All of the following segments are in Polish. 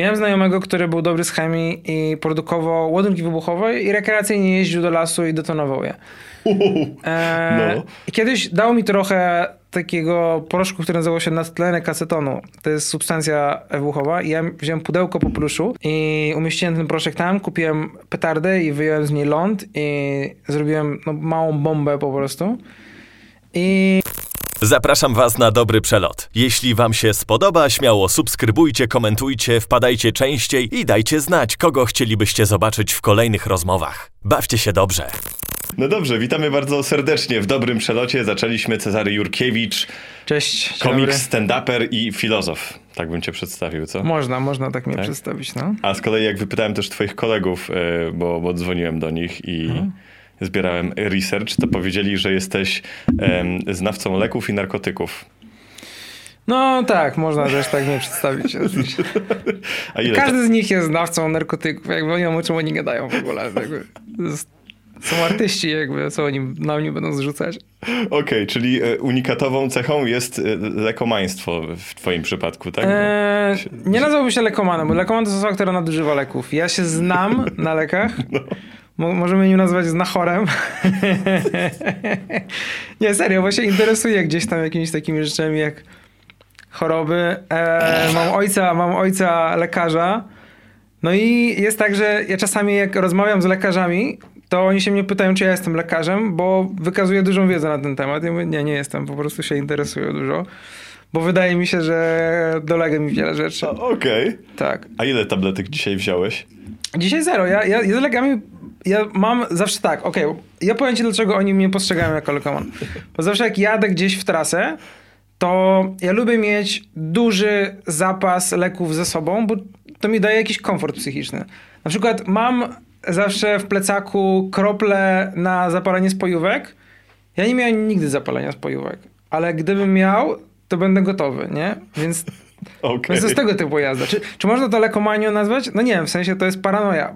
Miałem znajomego, który był dobry z chemii i produkował ładunki wybuchowe i rekreacyjnie jeździł do lasu i detonował je. E, No. Kiedyś dał mi trochę takiego proszku, który nazywał się nadtlenek acetonu. To jest substancja wybuchowa i ja wziąłem pudełko popluszu i umieściłem ten proszek tam, kupiłem petardę i wyjąłem z niej ląd i zrobiłem no, małą bombę po prostu. I Zapraszam Was na dobry przelot. Jeśli Wam się spodoba, śmiało subskrybujcie, komentujcie, wpadajcie częściej i dajcie znać, kogo chcielibyście zobaczyć w kolejnych rozmowach. Bawcie się dobrze. No dobrze, witamy bardzo serdecznie w dobrym przelocie. Zaczęliśmy Cezary Jurkiewicz, cześć. komik, stand-uper i filozof. Tak bym cię przedstawił, co? Można, można tak mnie Tak? przedstawić, no. A z kolei jak wypytałem też twoich kolegów, e, bo, bo dzwoniłem do nich i Mhm. Zbierałem research, to powiedzieli, że jesteś em, znawcą leków i narkotyków. No tak, można też tak mnie przedstawić. Ile to... Każdy z nich jest znawcą narkotyków, jakby oni o czym oni gadają w ogóle. Jakby. Są artyści, jakby, co oni na mnie będą zrzucać. Okej, czyli e, unikatową cechą jest e, lekomaństwo w twoim przypadku, tak? Eee, nie nazwałbym się lekomanem, bo lekoman to osoba, która nadużywa leków. Ja się znam na lekach. Mo- możemy nim nazwać znachorem. nie, serio, bo się interesuję gdzieś tam jakimiś takimi rzeczami jak choroby. Eee, mam ojca, mam ojca lekarza. No i jest tak, że ja czasami jak rozmawiam z lekarzami, to oni się mnie pytają, czy ja jestem lekarzem, bo wykazuję dużą wiedzę na ten temat. Ja mówię, nie, nie jestem, po prostu się interesuję dużo. Bo wydaje mi się, że dolega mi wiele rzeczy. Okej. Tak. A ile tabletek dzisiaj wziąłeś? Dzisiaj zero. Ja, ja, ja z lekami, ja mam zawsze tak, okej, ja powiem ci, dlaczego oni mnie postrzegają jako lekoman. Bo zawsze jak jadę gdzieś w trasę, to ja lubię mieć duży zapas leków ze sobą, bo to mi daje jakiś komfort psychiczny. Na przykład mam zawsze w plecaku krople na zapalenie spojówek. Ja nie miałem nigdy zapalenia spojówek, ale gdybym miał, to będę gotowy, nie? Więc Okej. więc to jest tego typu jazda. Czy, czy można to lekomanią nazwać? No nie wiem, w sensie to jest paranoja.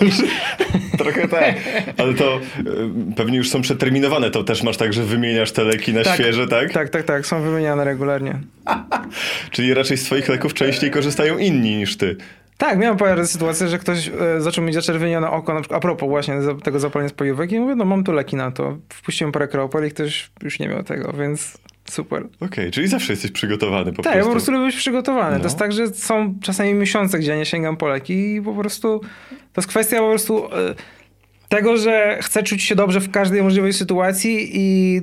Trochę tak. Ale to e, pewnie już są przeterminowane. To też masz tak, że wymieniasz te leki na świeże, tak? Tak, tak, tak. Są wymieniane regularnie. Czyli raczej z twoich leków częściej korzystają inni niż ty. Tak, miałem parę sytuacji, że ktoś e, zaczął mieć zaczerwienione oko, na przykład a propos właśnie tego zapalenia spojówek i mówię, no mam tu leki na to. Wpuściłem parę kropel i ktoś już nie miał tego, więc super. Okej, czyli zawsze jesteś przygotowany po tak, ja prostu. po prostu lubię być przygotowany. No. To jest tak, że są czasami miesiące, gdzie ja nie sięgam po leki i po prostu to jest kwestia po prostu e, tego, że chcę czuć się dobrze w każdej możliwej sytuacji i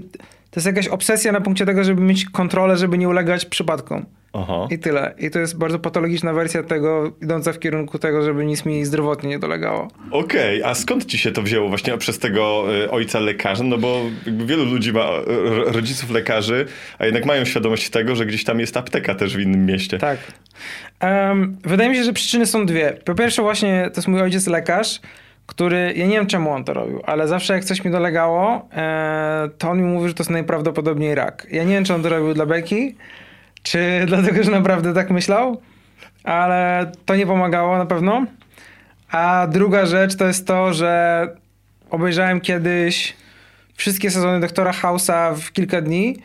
to jest jakaś obsesja na punkcie tego, żeby mieć kontrolę, żeby nie ulegać przypadkom. Aha. I tyle. I to jest bardzo patologiczna wersja tego, idąca w kierunku tego, żeby nic mi zdrowotnie nie dolegało. Okej, a skąd ci się to wzięło właśnie przez tego e, ojca lekarza? No bo wielu ludzi ma ro- rodziców lekarzy, a jednak mają świadomość tego, że gdzieś tam jest apteka też w innym mieście. Tak. Em, wydaje mi się, że przyczyny są dwie. Po pierwsze właśnie to jest mój ojciec lekarz, który, ja nie wiem czemu on to robił, ale zawsze jak coś mi dolegało, e, to on mi mówił, że to jest najprawdopodobniej rak. Ja nie wiem, czy on to robił dla beki, czy dlatego, że naprawdę tak myślał, ale to nie pomagało na pewno. A druga rzecz to jest to, że obejrzałem kiedyś wszystkie sezony Doktora House'a w kilka dni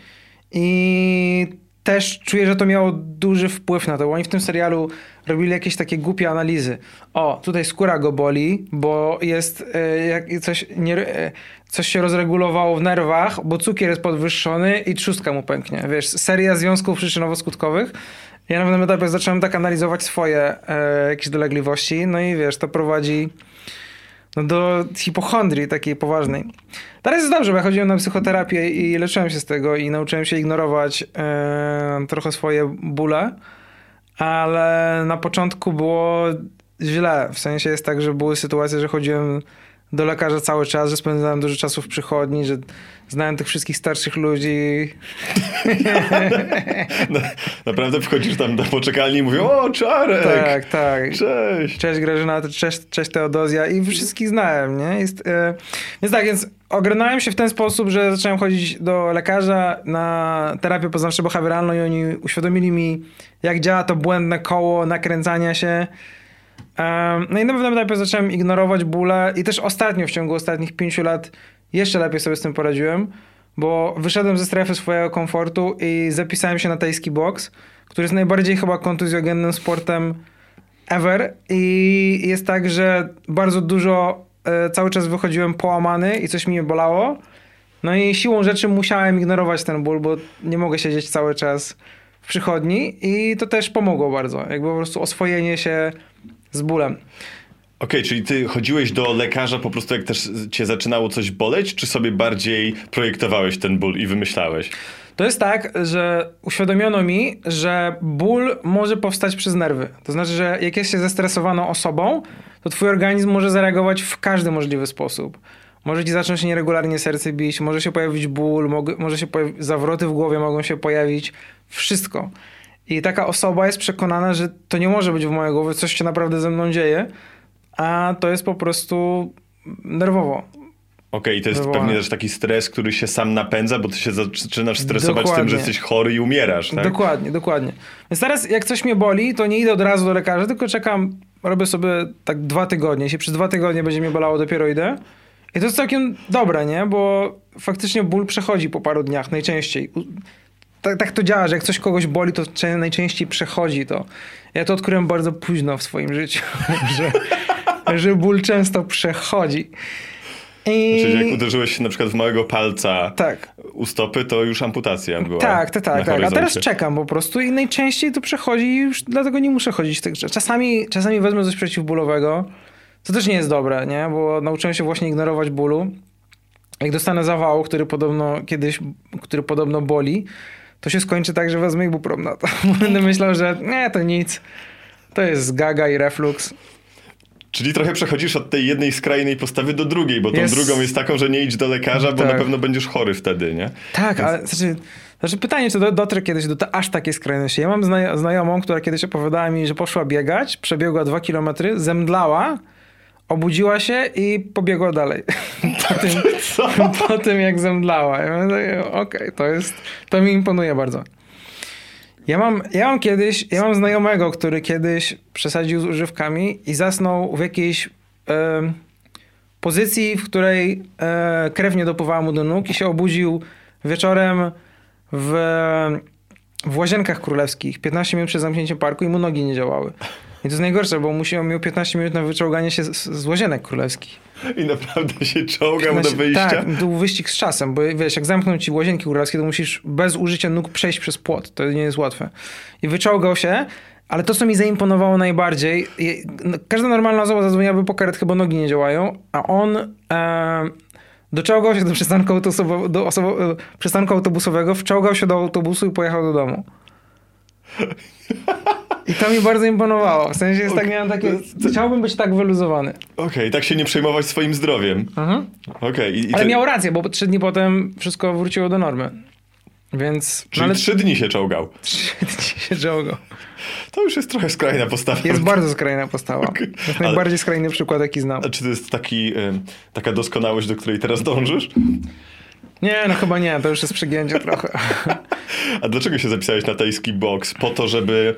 i też czuję, że to miało duży wpływ na to, bo oni w tym serialu robili jakieś takie głupie analizy. O, tutaj skóra go boli, bo jest jak coś, nie, e, coś się rozregulowało w nerwach, bo cukier jest podwyższony i trzustka mu pęknie. Wiesz, seria związków przyczynowo-skutkowych. Ja na pewnym etapie zacząłem tak analizować swoje e, jakieś dolegliwości, no i wiesz, to prowadzi no do hipochondrii takiej poważnej. Teraz jest dobrze, bo ja chodziłem na psychoterapię i leczyłem się z tego i nauczyłem się ignorować e, trochę swoje bóle, ale na początku było źle. W sensie jest tak, że były sytuacje, że chodziłem do lekarza cały czas, że spędzałem dużo czasu w przychodni, że znałem tych wszystkich starszych ludzi. No, naprawdę wchodzisz tam do poczekalni i mówią, o Czarek! Tak, tak. Cześć! Cześć Grażyna, cześć, cześć Teodozja i wszystkich znałem, nie? Jest, e, więc tak, więc ogarnąłem się w ten sposób, że zacząłem chodzić do lekarza na terapię poznawczo-behawioralną i oni uświadomili mi, jak działa to błędne koło nakręcania się. No i na pewnym etapie zacząłem ignorować bóle i też ostatnio, w ciągu ostatnich pięciu lat jeszcze lepiej sobie z tym poradziłem, bo wyszedłem ze strefy swojego komfortu i zapisałem się na tajski boks, który jest najbardziej chyba kontuzjogennym sportem ever i jest tak, że bardzo dużo e, cały czas wychodziłem połamany i coś mnie bolało. No i siłą rzeczy musiałem ignorować ten ból, bo nie mogę siedzieć cały czas w przychodni i to też pomogło bardzo. Jakby po prostu oswojenie się z bólem. Okej, czyli ty chodziłeś do lekarza po prostu jak też cię zaczynało coś boleć, czy sobie bardziej projektowałeś ten ból i wymyślałeś? To jest tak, że uświadomiono mi, że ból może powstać przez nerwy. To znaczy, że jak jest się zestresowaną osobą, to twój organizm może zareagować w każdy możliwy sposób. Może ci zacząć nieregularnie serce bić, może się pojawić ból, może się pojawić, zawroty w głowie mogą się pojawić, wszystko. I taka osoba jest przekonana, że to nie może być w mojej głowie, coś się naprawdę ze mną dzieje, a to jest po prostu nerwowo. Okej, okay, to jest wywołane. pewnie też taki stres, który się sam napędza, bo ty się zaczynasz stresować dokładnie. tym, że jesteś chory i umierasz, tak? Dokładnie, dokładnie. Więc teraz jak coś mnie boli, to nie idę od razu do lekarza, tylko czekam, robię sobie tak dwa tygodnie. Jeśli przez dwa tygodnie będzie mnie bolało, dopiero idę. I to jest całkiem dobre, nie? Bo faktycznie ból przechodzi po paru dniach, najczęściej. Tak, tak to działa, że jak coś kogoś boli, to najczęściej przechodzi to. Ja to odkryłem bardzo późno w swoim życiu, że, że ból często przechodzi. I... Czyli jak uderzyłeś się na przykład w małego palca tak. u stopy, to już amputacja była. Tak, tak, tak. tak. A teraz czekam po prostu i najczęściej to przechodzi i już dlatego nie muszę chodzić. Czasami, czasami wezmę coś przeciwbólowego, co też nie jest dobre, nie? Bo nauczyłem się właśnie ignorować bólu. Jak dostanę zawału, który podobno kiedyś, który podobno boli, to się skończy tak, że wezmę ibuprom na to. Będę myślał, że nie, to nic. To jest gaga i reflux. Czyli trochę przechodzisz od tej jednej skrajnej postawy do drugiej, bo tą jest... drugą jest taką, że nie idź do lekarza, bo tak. na pewno będziesz chory wtedy, nie? Tak, Więc... ale znaczy, znaczy pytanie, czy dotrę kiedyś do te, aż takiej skrajności. Ja mam zna znajomą, która kiedyś opowiadała mi, że poszła biegać, przebiegła dwa kilometry, zemdlała, obudziła się i pobiegła dalej. po, tym, po tym, jak zemdlała. Ja Okej, okay, to jest, to mi imponuje bardzo. Ja mam, ja mam kiedyś, ja mam znajomego, który kiedyś przesadził z używkami i zasnął w jakiejś pozycji, w której e, krew nie dopływała mu do nóg i się obudził wieczorem w, w Łazienkach Królewskich, 15 minut przed zamknięciem parku i mu nogi nie działały. I to jest najgorsze, bo musiał, miał 15 minut na wyczołganie się z, z Łazienek Królewskich. I naprawdę się czołgał do wyjścia? Tak, był wyścig z czasem, bo wiesz, jak zamkną ci łazienki królewskie, to musisz bez użycia nóg przejść przez płot. To nie jest łatwe. I wyczołgał się, ale to, co mi zaimponowało najbardziej, no, każda normalna osoba zadzwoniłaby po karetkę, bo nogi nie działają, a on e, doczołgał się do przystanku, autobusowo, do osobo, przystanku autobusowego, wczołgał się do autobusu i pojechał do domu. I to mi bardzo imponowało. W sensie jest okay. tak, miałem takie, chciałbym być tak wyluzowany. Okej, okay, tak się nie przejmować swoim zdrowiem. Mhm. Okay, i, i Ale miał rację, bo trzy dni potem wszystko wróciło do normy. Więc... Czyli no ale... trzy dni się czołgał. Trzy dni się czołgał. To już jest trochę skrajna postawa. Jest bardzo skrajna postawa. Okay. To jest najbardziej ale... skrajny przykład, jaki znam. A czy to jest taki, taka doskonałość, do której teraz dążysz? Nie, no chyba nie, to już jest przegięcie trochę. A dlaczego się zapisałeś na tajski boks? Po to, żeby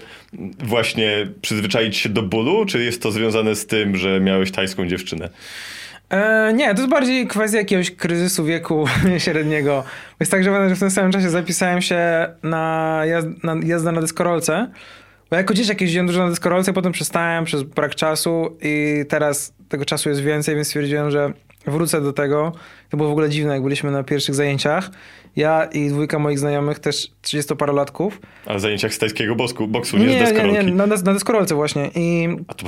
właśnie przyzwyczaić się do bólu, czy jest to związane z tym, że miałeś tajską dziewczynę? E, nie, to jest bardziej kwestia jakiegoś kryzysu wieku średniego. Jest tak, że w tym samym czasie zapisałem się na, jazd na jazdę na deskorolce. Bo jako dzieciak jeździłem dużo na deskorolce, potem przestałem przez brak czasu i teraz tego czasu jest więcej, więc stwierdziłem, że wrócę do tego. To było w ogóle dziwne, jak byliśmy na pierwszych zajęciach. Ja i dwójka moich znajomych, też 30-parolatków. A zajęciach z tajskiego boksu, boksu nie, nie z deskorolki? Nie, nie, na, na deskorolce właśnie. I... A to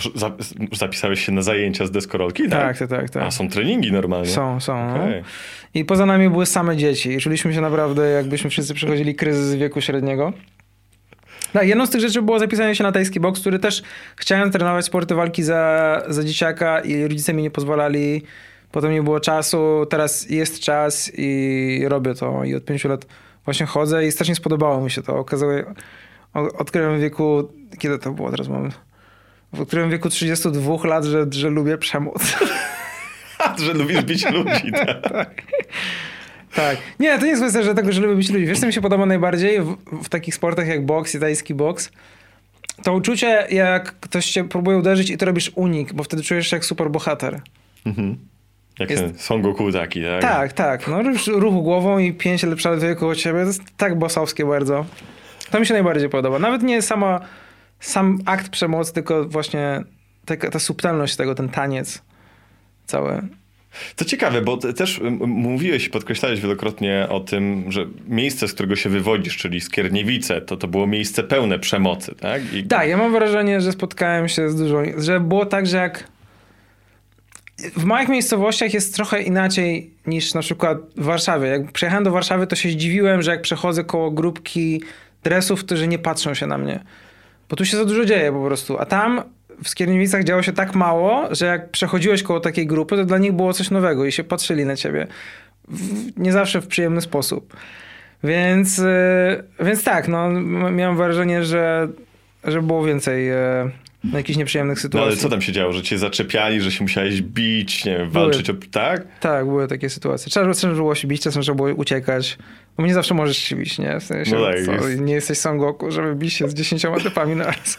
zapisałeś się na zajęcia z deskorolki, tak? Tak, tak, tak. tak. A są treningi normalnie? Są, są. Okay. No. I poza nami były same dzieci. I czuliśmy się naprawdę, jakbyśmy wszyscy przechodzili kryzys wieku średniego. Tak, jedną z tych rzeczy było zapisanie się na tajski boks, który też chciałem trenować sporty walki za, za dzieciaka i rodzice mi nie pozwalali Potem nie było czasu, teraz jest czas i robię to. I od pięciu lat właśnie chodzę i strasznie spodobało mi się to. Okazało, odkryłem w wieku, kiedy to było teraz mam? Odkryłem w wieku 32 lat, że, że lubię przemoc. że lubisz bić ludzi, tak. tak. tak. Nie, to nie jest kwestia, że tego, że lubię bić ludzi. Wiesz, co mi się podoba najbardziej w, w takich sportach jak boks i tajski boks? To uczucie, jak ktoś cię próbuje uderzyć i ty robisz unik, bo wtedy czujesz się jak super bohater. Mhm. Jak jest... ten Son Goku taki, tak? Tak, tak. No ruch głową i pięć lepsze koło ciebie, to jest tak bosowskie bardzo. To mi się najbardziej podoba. Nawet nie sama, sam akt przemocy, tylko właśnie ta, ta subtelność tego, ten taniec cały. To ciekawe, bo też mówiłeś i podkreślałeś wielokrotnie o tym, że miejsce, z którego się wywodzisz, czyli Skierniewice, to to było miejsce pełne przemocy, tak? I... Tak, ja mam wrażenie, że spotkałem się z dużą, że było tak, że jak w małych miejscowościach jest trochę inaczej niż na przykład w Warszawie. Jak przyjechałem do Warszawy, to się zdziwiłem, że jak przechodzę koło grupki dresów, to że nie patrzą się na mnie. Bo tu się za dużo dzieje po prostu. A tam w Skierniewicach działo się tak mało, że jak przechodziłeś koło takiej grupy, to dla nich było coś nowego i się patrzyli na ciebie. W, nie zawsze w przyjemny sposób. Więc, yy, więc tak, no, miałem wrażenie, że, że było więcej yy, jakichś nieprzyjemnych sytuacji. No ale co tam się działo? Że cię zaczepiali, że się musiałeś bić, nie wiem, walczyć były, o... Tak? Tak, były takie sytuacje. Czasem trzeba było się bić, czasem trzeba było uciekać. Bo nie zawsze możesz się bić, nie? W sensie, no tak, co, nie jesteś Son Goku, żeby bić się z dziesięcioma typami na raz.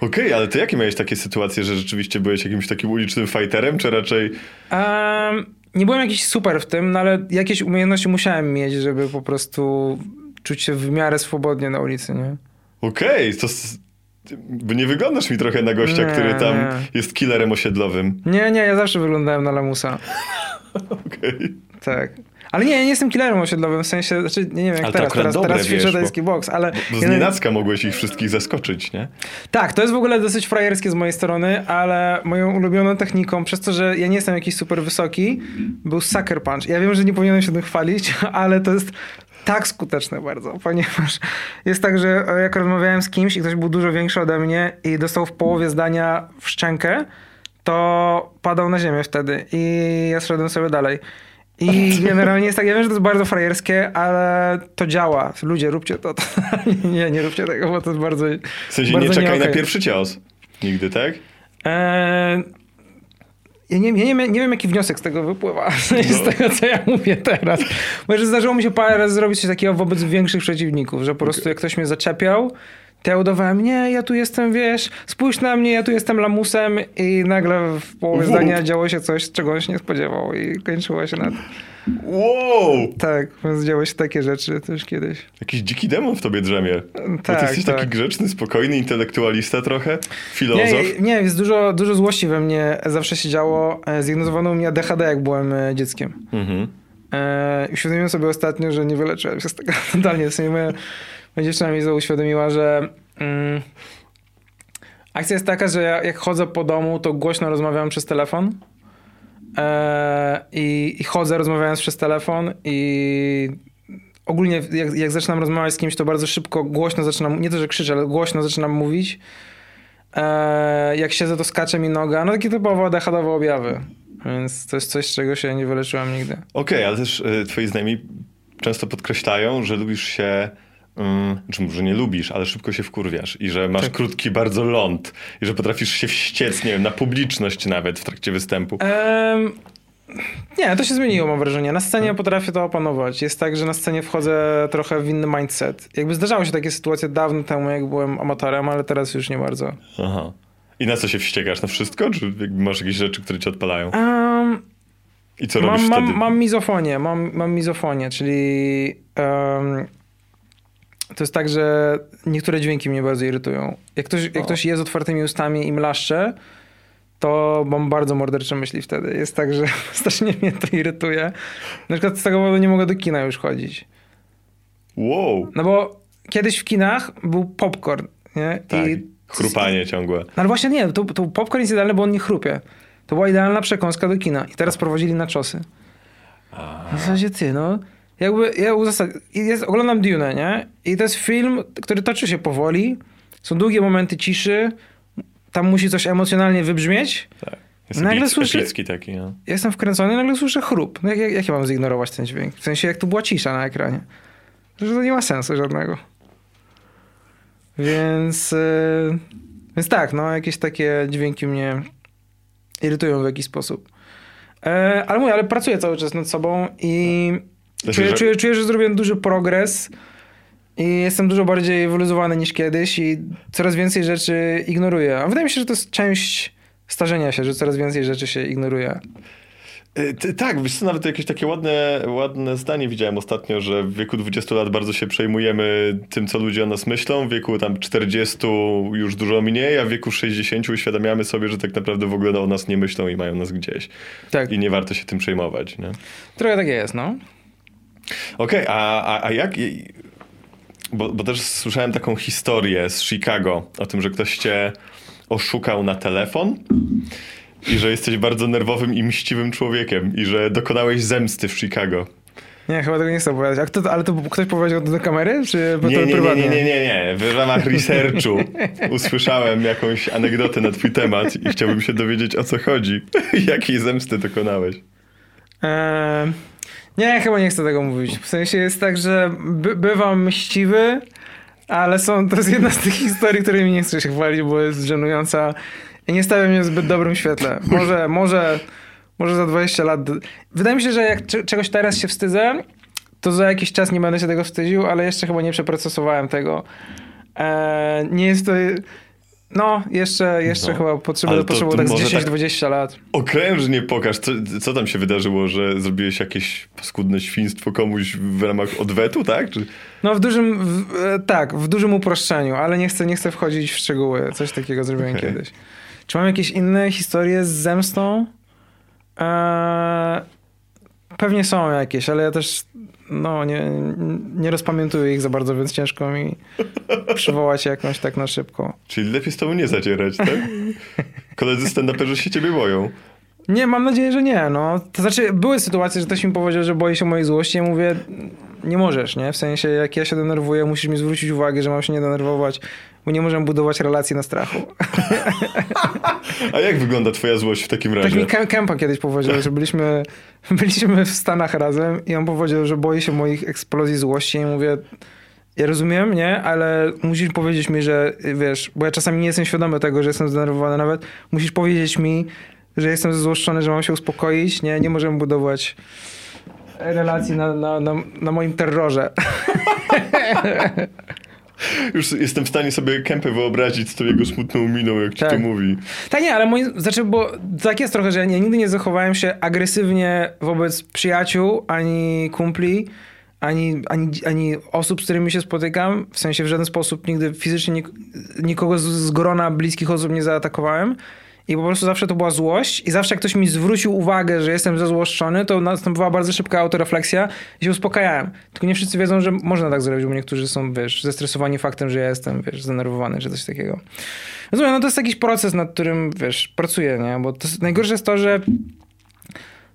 Okej, okay, ale ty jakie miałeś takie sytuacje, że rzeczywiście byłeś jakimś takim ulicznym fighterem, czy raczej... Um, nie byłem jakiś super w tym, no ale jakieś umiejętności musiałem mieć, żeby po prostu czuć się w miarę swobodnie na ulicy, nie? Okej, okay, to... Bo nie wyglądasz mi trochę na gościa, nie, który tam jest killerem osiedlowym. Nie, nie, ja zawsze wyglądałem na lamusa. Okej. Okay. Tak. Ale nie, ja nie jestem killerem osiedlowym, w sensie, znaczy, nie, wiem jak ale teraz, teraz, teraz ćwiczę tajski boks, ale... Bo z nienacka mogłeś ich wszystkich zaskoczyć, nie? Tak, to jest w ogóle dosyć frajerskie z mojej strony, ale moją ulubioną techniką, przez to, że ja nie jestem jakiś super wysoki, był sucker punch. Ja wiem, że nie powinienem się tym chwalić, ale to jest tak skuteczne bardzo, ponieważ jest tak, że jak rozmawiałem z kimś i ktoś był dużo większy ode mnie i dostał w połowie zdania w szczękę, to padał na ziemię wtedy i ja szedłem sobie dalej. I generalnie jest tak, ja wiem, że to jest bardzo frajerskie, ale to działa. Ludzie, róbcie to. to nie, nie róbcie tego, bo to jest bardzo W sensie nie czekaj nie na pierwszy cios. Nigdy, tak? Eee, ja nie, ja nie, nie, wiem, jaki wniosek z tego wypływa, no. z tego, co ja mówię teraz. Bo że zdarzyło mi się parę razy zrobić coś takiego wobec większych przeciwników, że po prostu jak ktoś mnie zaczepiał, to ja udawałem, nie, ja tu jestem, wiesz, spójrz na mnie, ja tu jestem lamusem i nagle w połowie zdania działo się coś, czego on się nie spodziewał i kończyło się na Wow! Tak, więc działy się takie rzeczy też kiedyś. Jakiś dziki demon w tobie drzemie. Tak, ty jesteś tak. taki grzeczny, spokojny, intelektualista trochę, filozof. Nie, nie, jest dużo, dużo złości we mnie zawsze się działo. E, zdiagnozowano u mnie ADHD, jak byłem e, dzieckiem. Mhm. E, uświadomiłem sobie ostatnio, że nie wyleczyłem się z tego totalnie. W sensie moja, moja dziewczyna mi uświadomiła, że... Mm, akcja jest taka, że ja, jak chodzę po domu, to głośno rozmawiam przez telefon. E, i, i, chodzę rozmawiając przez telefon i ogólnie jak, jak zaczynam rozmawiać z kimś, to bardzo szybko, głośno zaczynam, nie to, że krzyczę, ale głośno zaczynam mówić. E, jak siedzę, to skacze mi noga. No takie typowo ADHD objawy. Więc to jest coś, czego się nie wyleczyłem nigdy. Okej, okay, ale też y, twoi znajomi często podkreślają, że lubisz się Czy może nie lubisz, ale szybko się wkurwiasz i że masz tak. krótki bardzo ląd i że potrafisz się wściec, nie wiem, na publiczność nawet w trakcie występu. Um, nie, to się zmieniło mam wrażenie. Na scenie hmm. potrafię to opanować. Jest tak, że na scenie wchodzę trochę w inny mindset. Jakby zdarzały się takie sytuacje dawno temu, jak byłem amatorem, ale teraz już nie bardzo. Aha. I na co się wściekasz? Na wszystko? Czy masz jakieś rzeczy, które cię odpalają? Um, I co mam, robisz mam, wtedy? Mam mizofonię, mam, mam mizofonię, czyli um, to jest tak, że niektóre dźwięki mnie bardzo irytują. Jak ktoś, jak ktoś je z otwartymi ustami i mlaszcze, to mam bardzo mordercze myśli wtedy. Jest tak, że strasznie mnie to irytuje. Na przykład z tego powodu nie mogę do kina już chodzić. Wow. No bo kiedyś w kinach był popcorn, nie? Tak, I chrupanie ciągłe. No ale właśnie nie, to, to popcorn jest idealny, bo on nie chrupie. To była idealna przekąska do kina. I teraz prowadzili na czosy. A... W zasadzie ty, no jakby ja uzasad... jest, oglądam Dune, nie? I to jest film, który toczy się powoli. Są długie momenty ciszy. Tam musi coś emocjonalnie wybrzmieć. Tak. Jest nagle słyszę, taki, no. Jestem wkręcony nagle słyszę chrup. No jak, jak, jak ja mam zignorować ten dźwięk? W sensie, jak tu była cisza na ekranie. Że to nie ma sensu żadnego. Więc, yy, więc tak, no jakieś takie dźwięki mnie irytują w jakiś sposób. E, ale mówię, ale pracuję cały czas nad sobą i Czuję, że... Czuję, czuję, że zrobiłem duży progres i jestem dużo bardziej wyluzowany niż kiedyś i coraz więcej rzeczy ignoruję. A wydaje mi się, że to jest część starzenia się, że coraz więcej rzeczy się ignoruje. Y, Tak, wiesz co, nawet jakieś takie ładne, ładne zdanie widziałem ostatnio, że w wieku 20 lat bardzo się przejmujemy tym, co ludzie o nas myślą, w wieku tam 40 już dużo mniej, a w wieku 60 uświadamiamy sobie, że tak naprawdę w ogóle o nas nie myślą i mają nas gdzieś. Tak, I nie warto się tym przejmować, nie? trochę tak jest, no. Okej, a, a, a jak... Bo, bo też słyszałem taką historię z Chicago o tym, że ktoś cię oszukał na telefon i że jesteś bardzo nerwowym i mściwym człowiekiem i że dokonałeś zemsty w Chicago. Nie, chyba tego nie chcę opowiadać. A kto, ale to ktoś powiedział to do kamery, czy Nie, to nie, nie, prywatnie? nie, nie, nie, nie. W ramach researchu usłyszałem jakąś anegdotę na twój temat i chciałbym się dowiedzieć o co chodzi. Jakiej zemsty dokonałeś? Eee, nie, chyba nie chcę tego mówić. W sensie jest tak, że by, bywam mściwy, ale są, to jest jedna z tych historii, którymi nie chcę się chwalić, bo jest żenująca i nie stawiam mnie w zbyt dobrym świetle. Może, może, może za 20 lat. Wydaje mi się, że jak cze- czegoś teraz się wstydzę, to za jakiś czas nie będę się tego wstydził, ale jeszcze chyba nie przeprocesowałem tego. Eee, nie jest to... No, jeszcze, jeszcze No. chyba potrzebuję to tak może z tak- 10-20 lat. Okrężnie pokaż, co, co tam się wydarzyło, że zrobiłeś jakieś paskudne świństwo komuś w ramach odwetu, tak? Czy... No w dużym, w, e, tak, w dużym uproszczeniu, ale nie chcę, nie chcę wchodzić w szczegóły. Coś takiego zrobiłem Okej. kiedyś. Czy mam jakieś inne historie z zemstą? Eee, pewnie są jakieś, ale ja też no, nie, nie rozpamiętuję ich za bardzo, więc ciężko mi przywołać jakąś tak na szybko. Czyli lepiej z tobą nie zacierać, tak? Koledzy stand-uperzy się ciebie boją. Nie, mam nadzieję, że nie. No. To znaczy, były sytuacje, że ktoś mi powiedział, że boi się mojej złości. Ja mówię, nie możesz, nie? W sensie, jak ja się denerwuję, musisz mi zwrócić uwagę, że mam się nie denerwować, bo nie możemy budować relacji na strachu. A jak wygląda twoja złość w takim Tak razie? mi Kem- Kempa kiedyś powiedział, że byliśmy, byliśmy w Stanach razem i on powiedział, że boi się moich eksplozji złości i mówię, ja rozumiem, nie? Ale musisz powiedzieć mi, że wiesz, bo ja czasami nie jestem świadomy tego, że jestem zdenerwowany nawet. Musisz powiedzieć mi, że jestem zezłoszczony, że mam się uspokoić, nie? Nie możemy budować relacji na, na, na, na moim terrorze. Już jestem w stanie sobie Kempę wyobrazić z tą jego smutną miną, jak ci Tak. to mówi. Tak nie, ale moi, znaczy, bo tak jest trochę, że ja nigdy nie zachowałem się agresywnie wobec przyjaciół, ani kumpli, ani, ani, ani osób, z którymi się spotykam. W sensie w żaden sposób nigdy fizycznie nik, nikogo z, z grona bliskich osób nie zaatakowałem. I po prostu zawsze to była złość i zawsze jak ktoś mi zwrócił uwagę, że jestem zezłoszczony, to następowała bardzo szybka autorefleksja i się uspokajałem. Tylko nie wszyscy wiedzą, że można tak zrobić, bo niektórzy są, wiesz, zestresowani faktem, że ja jestem, wiesz, zdenerwowany, czy coś takiego. Rozumiem, no to jest jakiś proces, nad którym, wiesz, pracuję, nie? Bo to najgorsze jest to, że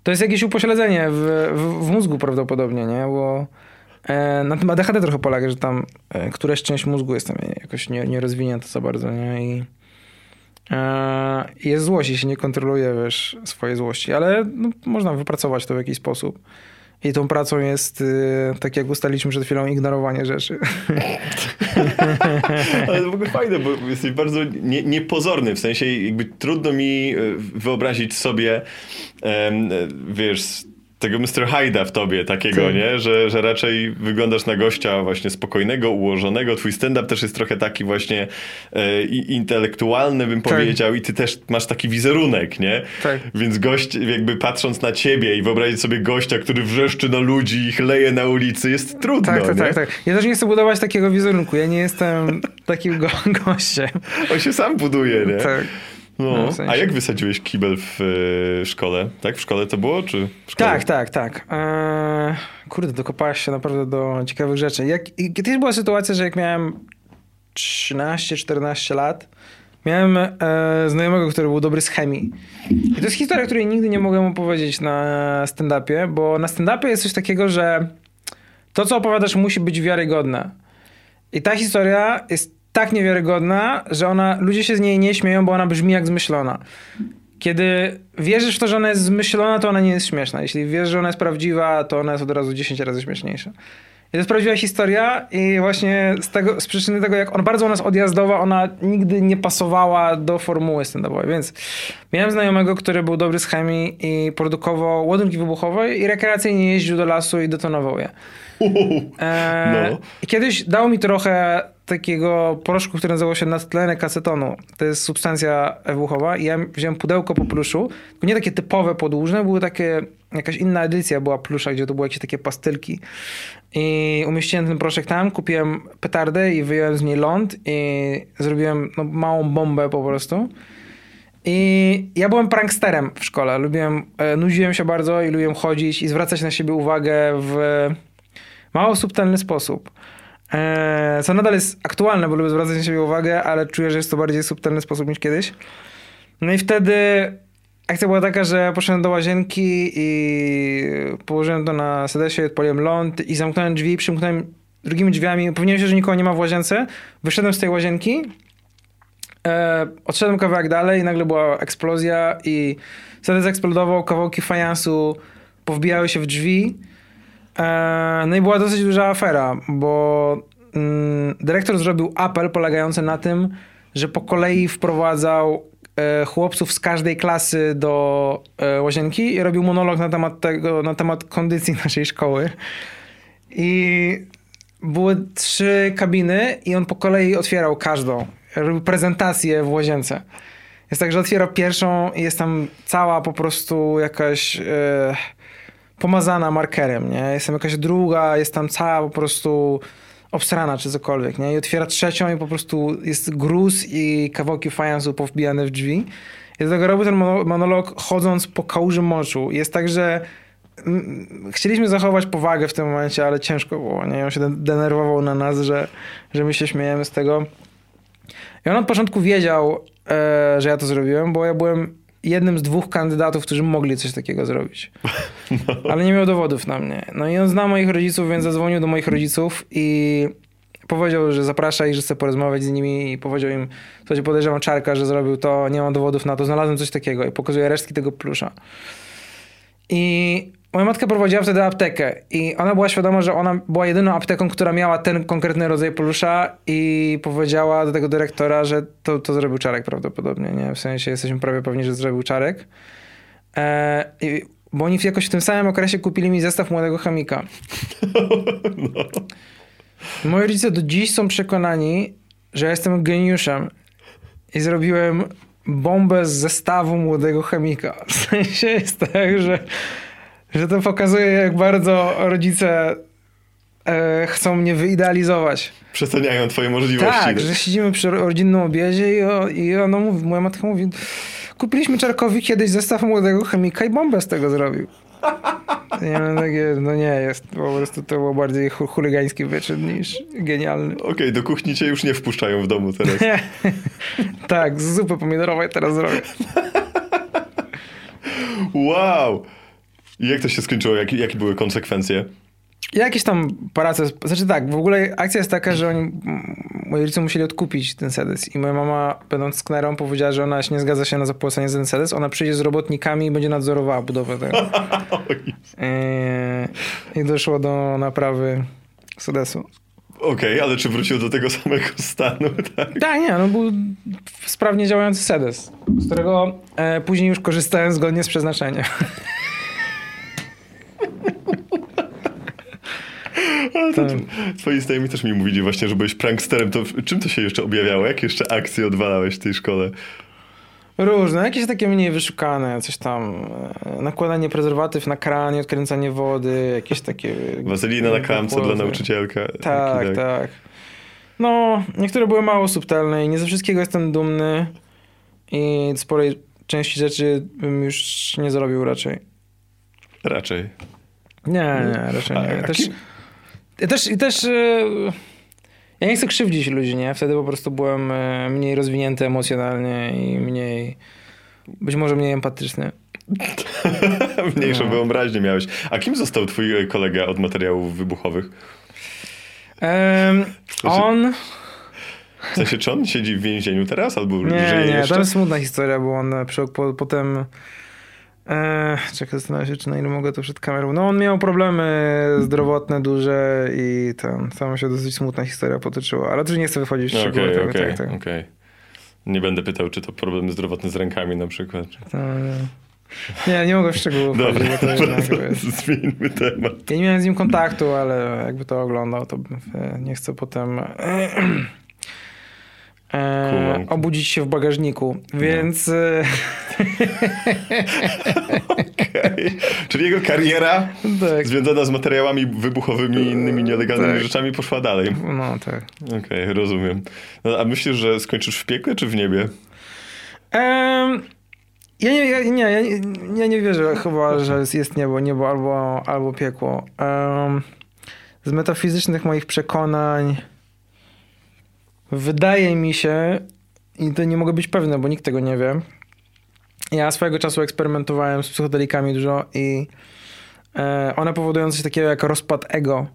to jest jakieś upośledzenie w, w, w mózgu prawdopodobnie, nie? Bo e, na tym ADHD trochę polega, że tam e, któraś część mózgu jest tam jakoś nie, nie za bardzo, nie? I jest złość, jeśli nie kontroluje, wiesz, swojej złości, ale no, można wypracować to w jakiś sposób. I tą pracą jest, y, tak jak ustaliliśmy przed chwilą, ignorowanie rzeczy. Ale to w ogóle fajne, bo jesteś bardzo nie, niepozorny, w sensie jakby trudno mi e, wyobrazić sobie, e, wiesz, tego Mr. Hyda w tobie takiego, Tak. nie? Że, że raczej wyglądasz na gościa właśnie spokojnego, ułożonego. Twój stand-up też jest trochę taki właśnie e, intelektualny, bym Tak. powiedział, i ty też masz taki wizerunek, nie? Tak. Więc gość, jakby patrząc na ciebie i wyobrazić sobie gościa, który wrzeszczy na ludzi, ich leje na ulicy, jest trudno, Tak, tak, nie? tak, tak. Ja też nie chcę budować takiego wizerunku. Ja nie jestem takim go gościem. On się sam buduje, nie? Tak. No. No, w sensie. A jak wysadziłeś kibel w e, szkole? Tak? W szkole to było, czy? Tak, tak, tak. Eee, kurde, dokopałeś się naprawdę do ciekawych rzeczy. Jak, i kiedyś była sytuacja, że jak miałem 13-14 lat, miałem e, znajomego, który był dobry z chemii. I to jest historia, której nigdy nie mogłem opowiedzieć na stand-upie, bo na stand-upie jest coś takiego, że to, co opowiadasz, musi być wiarygodne. I ta historia jest tak niewiarygodna, że ona, ludzie się z niej nie śmieją, bo ona brzmi jak zmyślona. Kiedy wierzysz w to, że ona jest zmyślona, to ona nie jest śmieszna. Jeśli wierzysz, że ona jest prawdziwa, to ona jest od razu 10 razy śmieszniejsza. I to jest prawdziwa historia i właśnie z, tego, z przyczyny tego, jak on bardzo u nas odjazdowa, ona nigdy nie pasowała do formuły stand-upowej. Więc miałem znajomego, który był dobry z chemii i produkował ładunki wybuchowe i rekreacyjnie jeździł do lasu i detonował je. Uhu. Eee, No. I kiedyś dał mi trochę takiego proszku, który nazywał się nadtlenek acetonu. To jest substancja wybuchowa i ja wziąłem pudełko po pluszu, tylko nie takie typowe podłużne, były takie, jakaś inna edycja była plusza, gdzie to były jakieś takie pastylki. I umieściłem ten proszek tam, kupiłem petardę i wyjąłem z niej ląd i zrobiłem no, małą bombę po prostu. I ja byłem pranksterem w szkole. Lubiłem, e, nudziłem się bardzo i lubiłem chodzić i zwracać na siebie uwagę w mało subtelny sposób. E, co nadal jest aktualne, bo lubię zwracać na siebie uwagę, ale czuję, że jest to bardziej subtelny sposób niż kiedyś. No i wtedy akcja była taka, że poszedłem do łazienki i położyłem to na sedesie, odpaliłem ląd i zamknąłem drzwi, przymknąłem drugimi drzwiami. Upewniłem się, że nikogo nie ma w łazience. Wyszedłem z tej łazienki, e, odszedłem kawałek dalej i nagle była eksplozja i sedes eksplodował, kawałki fajansu powbijały się w drzwi. E, no i była dosyć duża afera, bo mm, dyrektor zrobił apel polegający na tym, że po kolei wprowadzał e, chłopców z każdej klasy do e, łazienki i robił monolog na temat tego, na temat kondycji naszej szkoły. I były trzy kabiny i on po kolei otwierał każdą. Robił prezentację w łazience. Jest tak, że otwiera pierwszą i jest tam cała po prostu jakaś... E, pomazana markerem, nie? Jestem jakaś druga, jest tam cała po prostu obsrana czy cokolwiek, nie? I otwiera trzecią i po prostu jest gruz i kawałki fajansu powbijane w drzwi. I do tego ten monolog chodząc po kałuży moczu. Jest tak, że chcieliśmy zachować powagę w tym momencie, ale ciężko było, nie? On się denerwował na nas, że, że my się śmiejemy z tego. I on od początku wiedział, e, że ja to zrobiłem, bo ja byłem jednym z dwóch kandydatów, którzy mogli coś takiego zrobić. No. Ale nie miał dowodów na mnie. No i on zna moich rodziców, więc zadzwonił do moich rodziców i powiedział, że zaprasza ich, że chce porozmawiać z nimi i powiedział im, słuchajcie, podejrzewam Czarka, że zrobił to, nie mam dowodów na to, znalazłem coś takiego i pokazuje resztki tego plusza. I Moja matka prowadziła wtedy aptekę i ona była świadoma, że ona była jedyną apteką, która miała ten konkretny rodzaj polusza i powiedziała do tego dyrektora, że to, to zrobił Czarek prawdopodobnie, nie? W sensie jesteśmy prawie pewni, że zrobił Czarek. E, bo oni jakoś w tym samym okresie kupili mi zestaw młodego chemika. No. Moi rodzice do dziś są przekonani, że ja jestem geniuszem i zrobiłem bombę z zestawu młodego chemika. W sensie jest tak, że że to pokazuje, jak bardzo rodzice e, chcą mnie wyidealizować. Przeceniają twoje możliwości. Tak, że siedzimy przy rodzinnym obiedzie i, o, i ona mówi, moja matka mówi, kupiliśmy Czarkowi kiedyś zestaw młodego chemika i bombę z tego zrobił. Ja mam takie, no nie, jest po prostu to było bardziej chuligański wyczyn niż genialny. Okej, okay, do kuchni cię już nie wpuszczają w domu teraz. tak, z zupy pomidorowej teraz zrobię. wow! I jak to się skończyło? Jak, jakie były konsekwencje? Jakieś tam prace, znaczy tak, w ogóle akcja jest taka, że oni, moi rodzice musieli odkupić ten sedes i moja mama, będąc sknerą, powiedziała, że ona się nie zgadza się na zapłacenie za ten sedes, ona przyjdzie z robotnikami i będzie nadzorowała budowę tego. I, I doszło do naprawy sedesu. Okej, okay, ale czy wrócił do tego samego stanu? Tak, tak nie, no był sprawnie działający sedes, z którego e, później już korzystałem zgodnie z przeznaczeniem. Ale to, tak. twoi znajomi też mi mówili właśnie, że byłeś pranksterem. To czym to się jeszcze objawiało? Jakie jeszcze akcje odwalałeś w tej szkole? Różne, jakieś takie mniej wyszukane, coś tam, e, nakładanie prezerwatyw na kranie, odkręcanie wody, jakieś takie... Wazelina na klamce dla nauczycielka. Tak, tak, tak. No, niektóre były mało subtelne i nie ze wszystkiego jestem dumny i sporej części rzeczy bym już nie zrobił raczej. Raczej. Nie, nie, raczej nie. Też, też, też e, ja nie chcę krzywdzić ludzi, nie? Wtedy po prostu byłem e, mniej rozwinięty emocjonalnie i mniej, być może mniej empatyczny. Mniejszą no. wyobraźnię miałeś. A kim został twój kolega od materiałów wybuchowych? Um, on... W sensie, czy on siedzi w więzieniu teraz? Albo nie, żyje nie, jeszcze? to jest smutna historia, bo on przy, po, potem Eee, czekaj, zastanawiam się, czy na ile mogę to przed kamerą. No on miał problemy zdrowotne duże i tam, tam się dosyć smutna historia potoczyła, ale też nie chcę wychodzić w szczegóły. Okej, okej, okej. Nie będę pytał, czy to problemy zdrowotne z rękami na przykład. Tak, Nie, nie mogę w szczegółów Dobra, wchodzić, bo to dobra, jest... zmieńmy temat. Ja nie miałem z nim kontaktu, ale jakby to oglądał, to e, nie chcę potem e, obudzić się w bagażniku, więc e, Okej. Czyli jego kariera tak, związana z materiałami wybuchowymi i innymi nielegalnymi Tak. rzeczami poszła dalej. no tak. Okej, rozumiem. No, a myślisz, że skończysz w piekle czy w niebie? Em, ja nie, ja, nie, ja, nie- ja nie wierzę chyba, że jest niebo, niebo albo, albo piekło. Em, z metafizycznych moich przekonań wydaje mi się, i to nie mogę być pewny, bo nikt tego nie wie. Ja swojego czasu eksperymentowałem z psychodelikami dużo i e, one powodują coś takiego jak rozpad ego.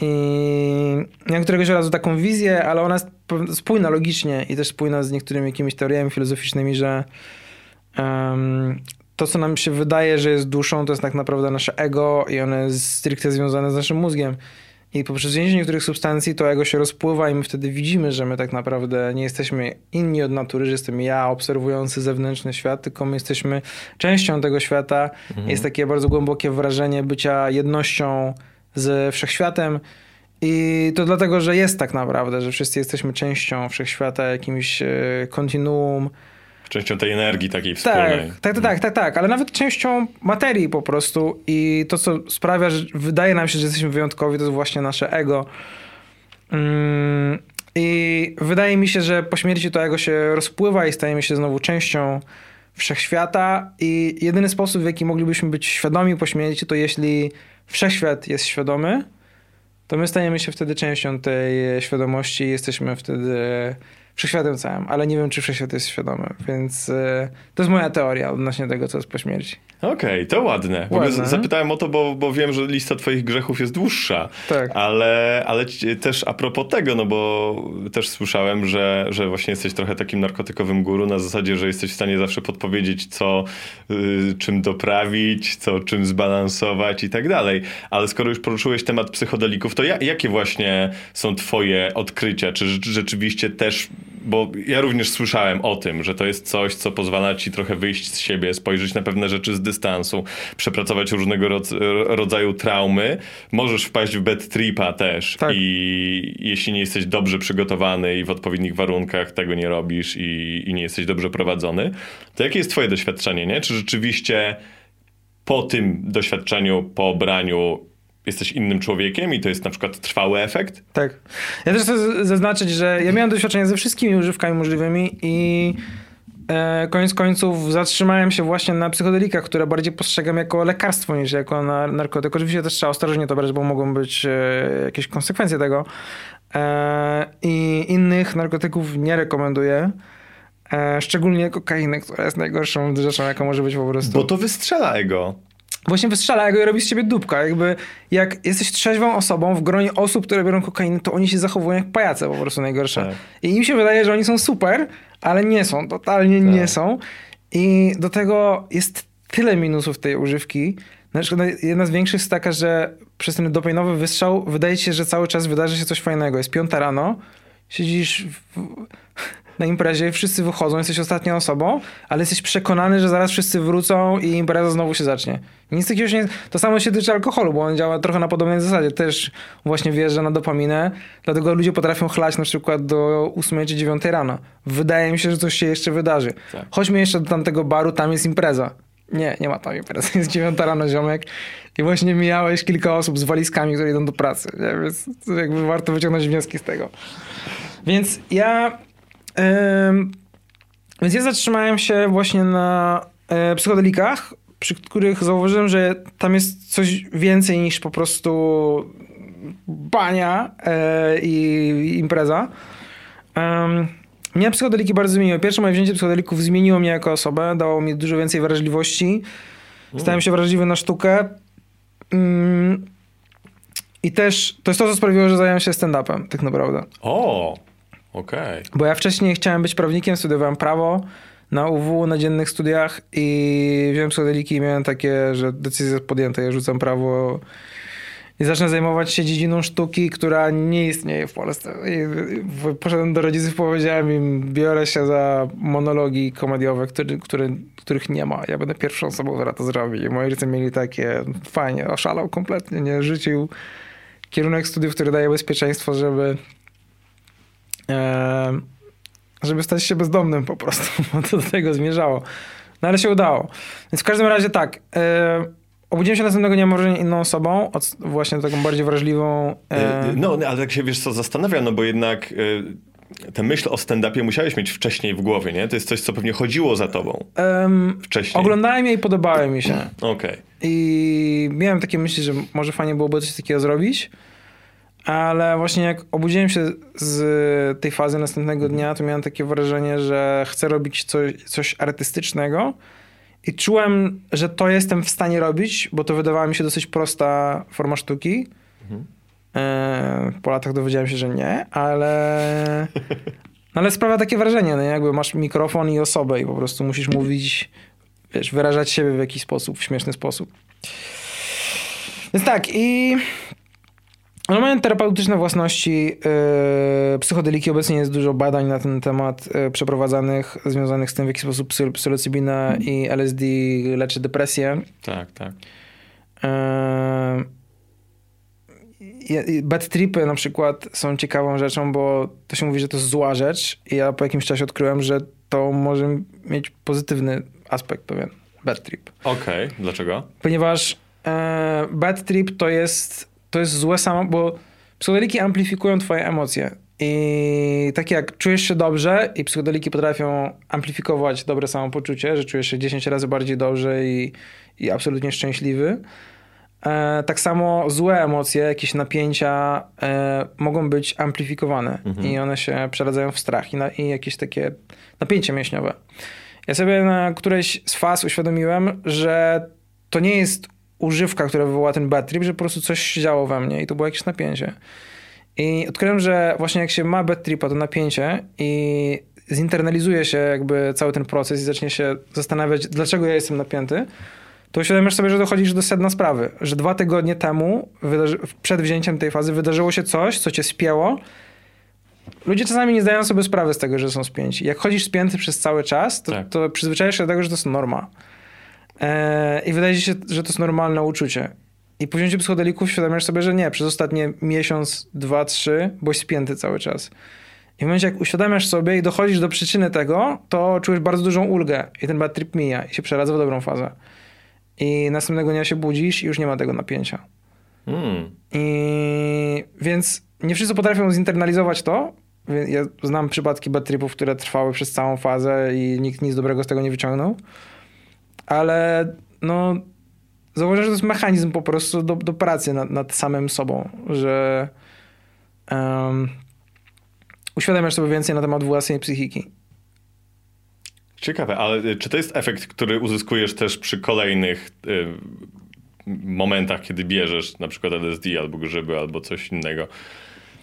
I miałem któregoś razu taką wizję, ale ona jest spójna logicznie i też spójna z niektórymi jakimiś teoriami filozoficznymi, że em, to, co nam się wydaje, że jest duszą, to jest tak naprawdę nasze ego i one jest stricte związane z naszym mózgiem. I poprzez wzięcie niektórych substancji to ego się rozpływa i my wtedy widzimy, że my tak naprawdę nie jesteśmy inni od natury, że jestem ja obserwujący zewnętrzny świat, tylko my jesteśmy częścią tego świata. Jest takie bardzo głębokie wrażenie bycia jednością z wszechświatem. I to dlatego, że jest tak naprawdę, że wszyscy jesteśmy częścią wszechświata, jakimś e, kontinuum. Częścią tej energii takiej Tak, wspólnej. tak, tak, tak, tak, tak, ale nawet częścią materii po prostu i to, co sprawia, że wydaje nam się, że jesteśmy wyjątkowi, to jest właśnie nasze ego. Mm, I wydaje mi się, że po śmierci to ego się rozpływa i stajemy się znowu częścią wszechświata i jedyny sposób, w jaki moglibyśmy być świadomi po śmierci, to jeśli wszechświat jest świadomy, to my stajemy się wtedy częścią tej świadomości i jesteśmy wtedy wszechświatem całym, ale nie wiem, czy wszechświat jest świadomy, więc e, to jest moja teoria odnośnie tego, co jest po śmierci. Okej, to ładne. W ogóle Ładne. zapytałem o to, bo, bo wiem, że lista twoich grzechów jest dłuższa. Tak. Ale, ale też a propos tego, no bo też słyszałem, że, że właśnie jesteś trochę takim narkotykowym guru na zasadzie, że jesteś w stanie zawsze podpowiedzieć, co y, czym doprawić, co czym zbalansować i tak dalej. Ale skoro już poruszyłeś temat psychodelików, to ja, jakie właśnie są twoje odkrycia? Czy rze- rzeczywiście też, bo ja również słyszałem o tym, że to jest coś, co pozwala ci trochę wyjść z siebie, spojrzeć na pewne rzeczy z dystansu, przepracować różnego rodz- rodzaju traumy. Możesz wpaść w bad tripa też Tak. i jeśli nie jesteś dobrze przygotowany i w odpowiednich warunkach tego nie robisz i, i nie jesteś dobrze prowadzony, to jakie jest twoje doświadczenie, nie? Czy rzeczywiście po tym doświadczeniu, po obraniu jesteś innym człowiekiem i to jest na przykład trwały efekt? Tak. Ja też chcę zaznaczyć, że ja miałem doświadczenie ze wszystkimi używkami możliwymi i e, koniec końców zatrzymałem się właśnie na psychodelikach, które bardziej postrzegam jako lekarstwo niż jako na, narkotyk. Oczywiście też trzeba ostrożnie to brać, bo mogą być e, jakieś konsekwencje tego. E, I innych narkotyków nie rekomenduję. E, szczególnie kokainy, która jest najgorszą rzeczą, jaka może być po prostu. Bo to wystrzela ego. Właśnie wystrzela i robi z ciebie dupka. Jakby jak jesteś trzeźwą osobą w gronie osób, które biorą kokainę, to oni się zachowują jak pajace po prostu najgorsze. Tak. I im się wydaje, że oni są super, ale nie są. Totalnie nie Tak. są. I do tego jest tyle minusów tej używki. Na przykład jedna z większych jest taka, że przez ten dopaminowy wystrzał wydaje ci się, że cały czas wydarzy się coś fajnego. Jest piąta rano, siedzisz w, na imprezie, wszyscy wychodzą, jesteś ostatnią osobą, ale jesteś przekonany, że zaraz wszyscy wrócą i impreza znowu się zacznie. Nic takiego się nie... To samo się tyczy alkoholu, bo on działa trochę na podobnej zasadzie. Też właśnie wjeżdża na dopaminę, dlatego ludzie potrafią chlać na przykład do 8 czy 9 rano. Wydaje mi się, że coś się jeszcze wydarzy. Tak. Chodźmy jeszcze do tamtego baru, tam jest impreza. Nie, nie ma tam imprezy. Jest 9 rano, ziomek. I właśnie mijałeś kilka osób z walizkami, które idą do pracy. Nie? Więc jakby warto wyciągnąć wnioski z tego. Więc ja... Więc ja zatrzymałem się właśnie na e, psychodelikach, przy których zauważyłem, że tam jest coś więcej niż po prostu bania e, i impreza. Mnie psychodeliki bardzo zmieniły. Pierwsze moje wzięcie psychodelików zmieniło mnie jako osobę, dało mi dużo więcej wrażliwości. Stałem się wrażliwy na sztukę. Mm, I też to jest to, co sprawiło, że zająłem się stand-upem, tak naprawdę. O, okej. Bo ja wcześniej chciałem być prawnikiem, studiowałem prawo na UW, na dziennych studiach i wziąłem psychodeliki i miałem takie, że decyzja jest podjęta, ja rzucam prawo i zacznę zajmować się dziedziną sztuki, która nie istnieje w Polsce. I poszedłem do rodziców, powiedziałem im, biorę się za monologi komediowe, który, który, których nie ma. Ja będę pierwszą osobą, która to zrobi. I moi rodzice mieli takie, fajnie, oszalał kompletnie, nie? Rzucił kierunek studiów, który daje bezpieczeństwo, żeby żeby stać się bezdomnym po prostu, bo to do tego zmierzało. No ale się udało. Więc w każdym razie tak, e, Obudziłem się następnego dnia może inną osobą, właśnie taką bardziej wrażliwą. E... No, ale tak się wiesz co zastanawia, no bo jednak e, tę myśl o stand-upie musiałeś mieć wcześniej w głowie, nie? To jest coś, co pewnie chodziło za tobą um, wcześniej. Oglądałem je i podobały mi się. Okej. Okay. I miałem takie myśli, że może fajnie byłoby coś takiego zrobić. Ale właśnie jak obudziłem się z tej fazy następnego dnia, to miałem takie wrażenie, że chcę robić coś, coś artystycznego i czułem, że to jestem w stanie robić, bo to wydawała mi się dosyć prosta forma sztuki. Mhm. E, po latach dowiedziałem się, że nie, ale, no ale sprawia takie wrażenie, no jakby masz mikrofon i osobę i po prostu musisz mówić, wiesz, wyrażać siebie w jakiś sposób, w śmieszny sposób. Więc tak i one mają terapeutyczne własności. Yy, psychodeliki obecnie jest dużo badań na ten temat yy, przeprowadzanych, związanych z tym, w jaki sposób psy, psylocybina i LSD leczy depresję. Tak, tak. Yy, bad tripy na przykład są ciekawą rzeczą, bo to się mówi, że to jest zła rzecz i ja po jakimś czasie odkryłem, że to może mieć pozytywny aspekt pewien. Bad trip. Okej, okay. dlaczego? Ponieważ e, bad trip to jest to jest złe samo, bo psychodeliki amplifikują twoje emocje. I tak jak czujesz się dobrze i psychodeliki potrafią amplifikować dobre samopoczucie, że czujesz się 10 razy bardziej dobrze i, i absolutnie szczęśliwy, e, tak samo złe emocje, jakieś napięcia e, mogą być amplifikowane mhm. i one się przeradzają w strach i, na, i jakieś takie napięcie mięśniowe. Ja sobie na którejś z faz uświadomiłem, że to nie jest używka, która wywołała ten bad trip, że po prostu coś się działo we mnie i to było jakieś napięcie. I odkryłem, że właśnie jak się ma bad tripa, to napięcie i zinternalizuje się jakby cały ten proces i zacznie się zastanawiać, dlaczego ja jestem napięty, to uświadamiasz sobie, że dochodzisz do sedna sprawy. Że dwa tygodnie temu, przed wzięciem tej fazy, wydarzyło się coś, co cię spięło. Ludzie czasami nie zdają sobie sprawy z tego, że są spięci. Jak chodzisz spięty przez cały czas, to, tak. to przyzwyczajasz się do tego, że to jest norma. E, I wydaje się, że to jest normalne uczucie. I po wzięciu psychodelików świadomiesz sobie, że nie, przez ostatnie miesiąc, dwa, trzy byłeś spięty cały czas. I w momencie, jak uświadamiasz sobie i dochodzisz do przyczyny tego, to czujesz bardzo dużą ulgę i ten bad trip mija i się przeradza w dobrą fazę. I następnego dnia się budzisz i już nie ma tego napięcia. Mm. I więc nie wszyscy potrafią zinternalizować to. Ja znam przypadki bad tripów, które trwały przez całą fazę i nikt nic dobrego z tego nie wyciągnął ale no zauważam, że to jest mechanizm po prostu do, do pracy nad, nad samym sobą, że um, uświadamiasz sobie więcej na temat własnej psychiki. Ciekawe, ale czy to jest efekt, który uzyskujesz też przy kolejnych y, momentach, kiedy bierzesz na przykład LSD albo grzyby, albo coś innego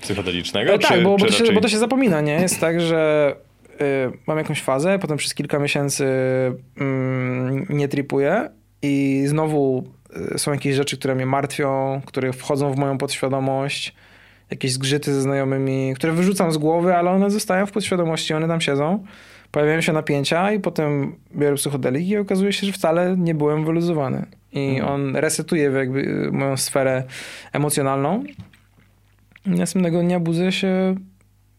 psychodelicznego? No tak, bo, bo, to raczej... się, bo to się zapomina, nie? Jest tak, że Y, mam jakąś fazę, potem przez kilka miesięcy mm, nie tripuję i znowu y, są jakieś rzeczy, które mnie martwią, które wchodzą w moją podświadomość, jakieś zgrzyty ze znajomymi, które wyrzucam z głowy, ale one zostają w podświadomości, one tam siedzą. Pojawiają się napięcia i potem biorę psychodelik i okazuje się, że wcale nie byłem wyluzowany. I mhm. on resetuje jakby y, moją sferę emocjonalną. Następnego dnia budzę się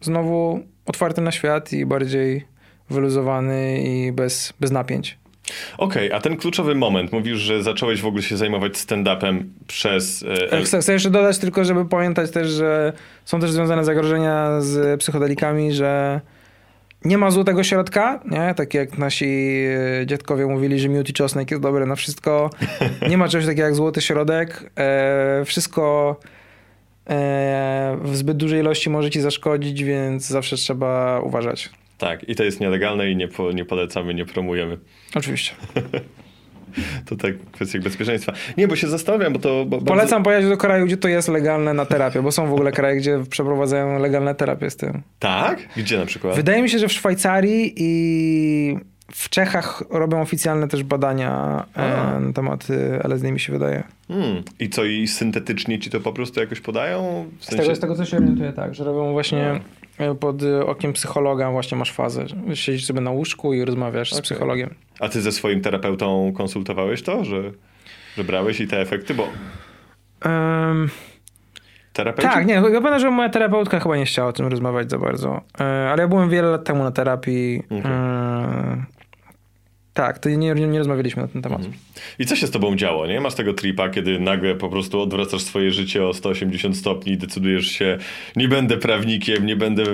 znowu otwarty na świat i bardziej wyluzowany i bez, bez napięć. Okej, okay, a ten kluczowy moment, mówisz, że zacząłeś w ogóle się zajmować stand-upem przez... E... Chcę, chcę jeszcze dodać tylko, żeby pamiętać też, że są też związane zagrożenia z psychodelikami, że nie ma złotego środka, nie? Tak jak nasi e, dziadkowie mówili, że miód i czosnek jest dobre na wszystko. Nie ma czegoś takiego jak złoty środek. E, wszystko w zbyt dużej ilości może ci zaszkodzić, więc zawsze trzeba uważać. Tak, i to jest nielegalne i nie, po, nie polecamy, nie promujemy. Oczywiście. to tak kwestia bezpieczeństwa. Nie, bo się zastanawiam, bo to... Bo Polecam bardzo... pojechać do kraju, gdzie to jest legalne na terapię, bo są w ogóle kraje, gdzie przeprowadzają legalne terapie z tym. Tak? Gdzie na przykład? Wydaje mi się, że w Szwajcarii i w Czechach robią oficjalne też badania e, na temat e, LSD, mi się wydaje. Hmm. I co, i syntetycznie ci to po prostu jakoś podają? W Z, tego, z tego co się orientuję, tak, że robią właśnie e, pod e, okiem psychologa właśnie masz fazę. Siedzisz sobie na łóżku i rozmawiasz z Okej. psychologiem. A ty ze swoim terapeutą konsultowałeś to, że, że brałeś i te efekty? Bo Em, terapeuci... tak, nie, ja pamiętam, że moja terapeutka chyba nie chciała o tym rozmawiać za bardzo. E, ale ja byłem wiele lat temu na terapii. Okej. Tak, to nie, nie, rozmawialiśmy na ten temat. I co się z tobą działo, nie? Masz tego tripa, kiedy nagle po prostu odwracasz swoje życie o 180 stopni i decydujesz się, nie będę prawnikiem, nie będę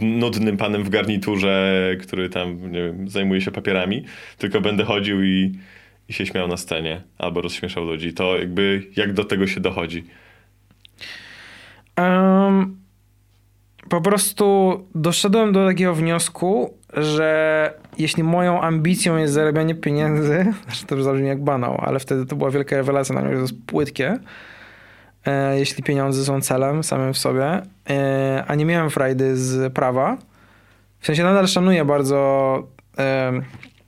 nudnym panem w garniturze, który tam, nie wiem, zajmuje się papierami, tylko będę chodził i, i się śmiał na scenie albo rozśmieszał ludzi. To jakby, jak do tego się dochodzi? Em, po prostu doszedłem do takiego wniosku, że jeśli moją ambicją jest zarabianie pieniędzy, znaczy to zabrzmi jak banał, ale wtedy to była wielka rewelacja na mnie, że to jest płytkie, e, jeśli pieniądze są celem samym w sobie, e, a nie miałem frajdy z prawa. W sensie nadal szanuję bardzo e,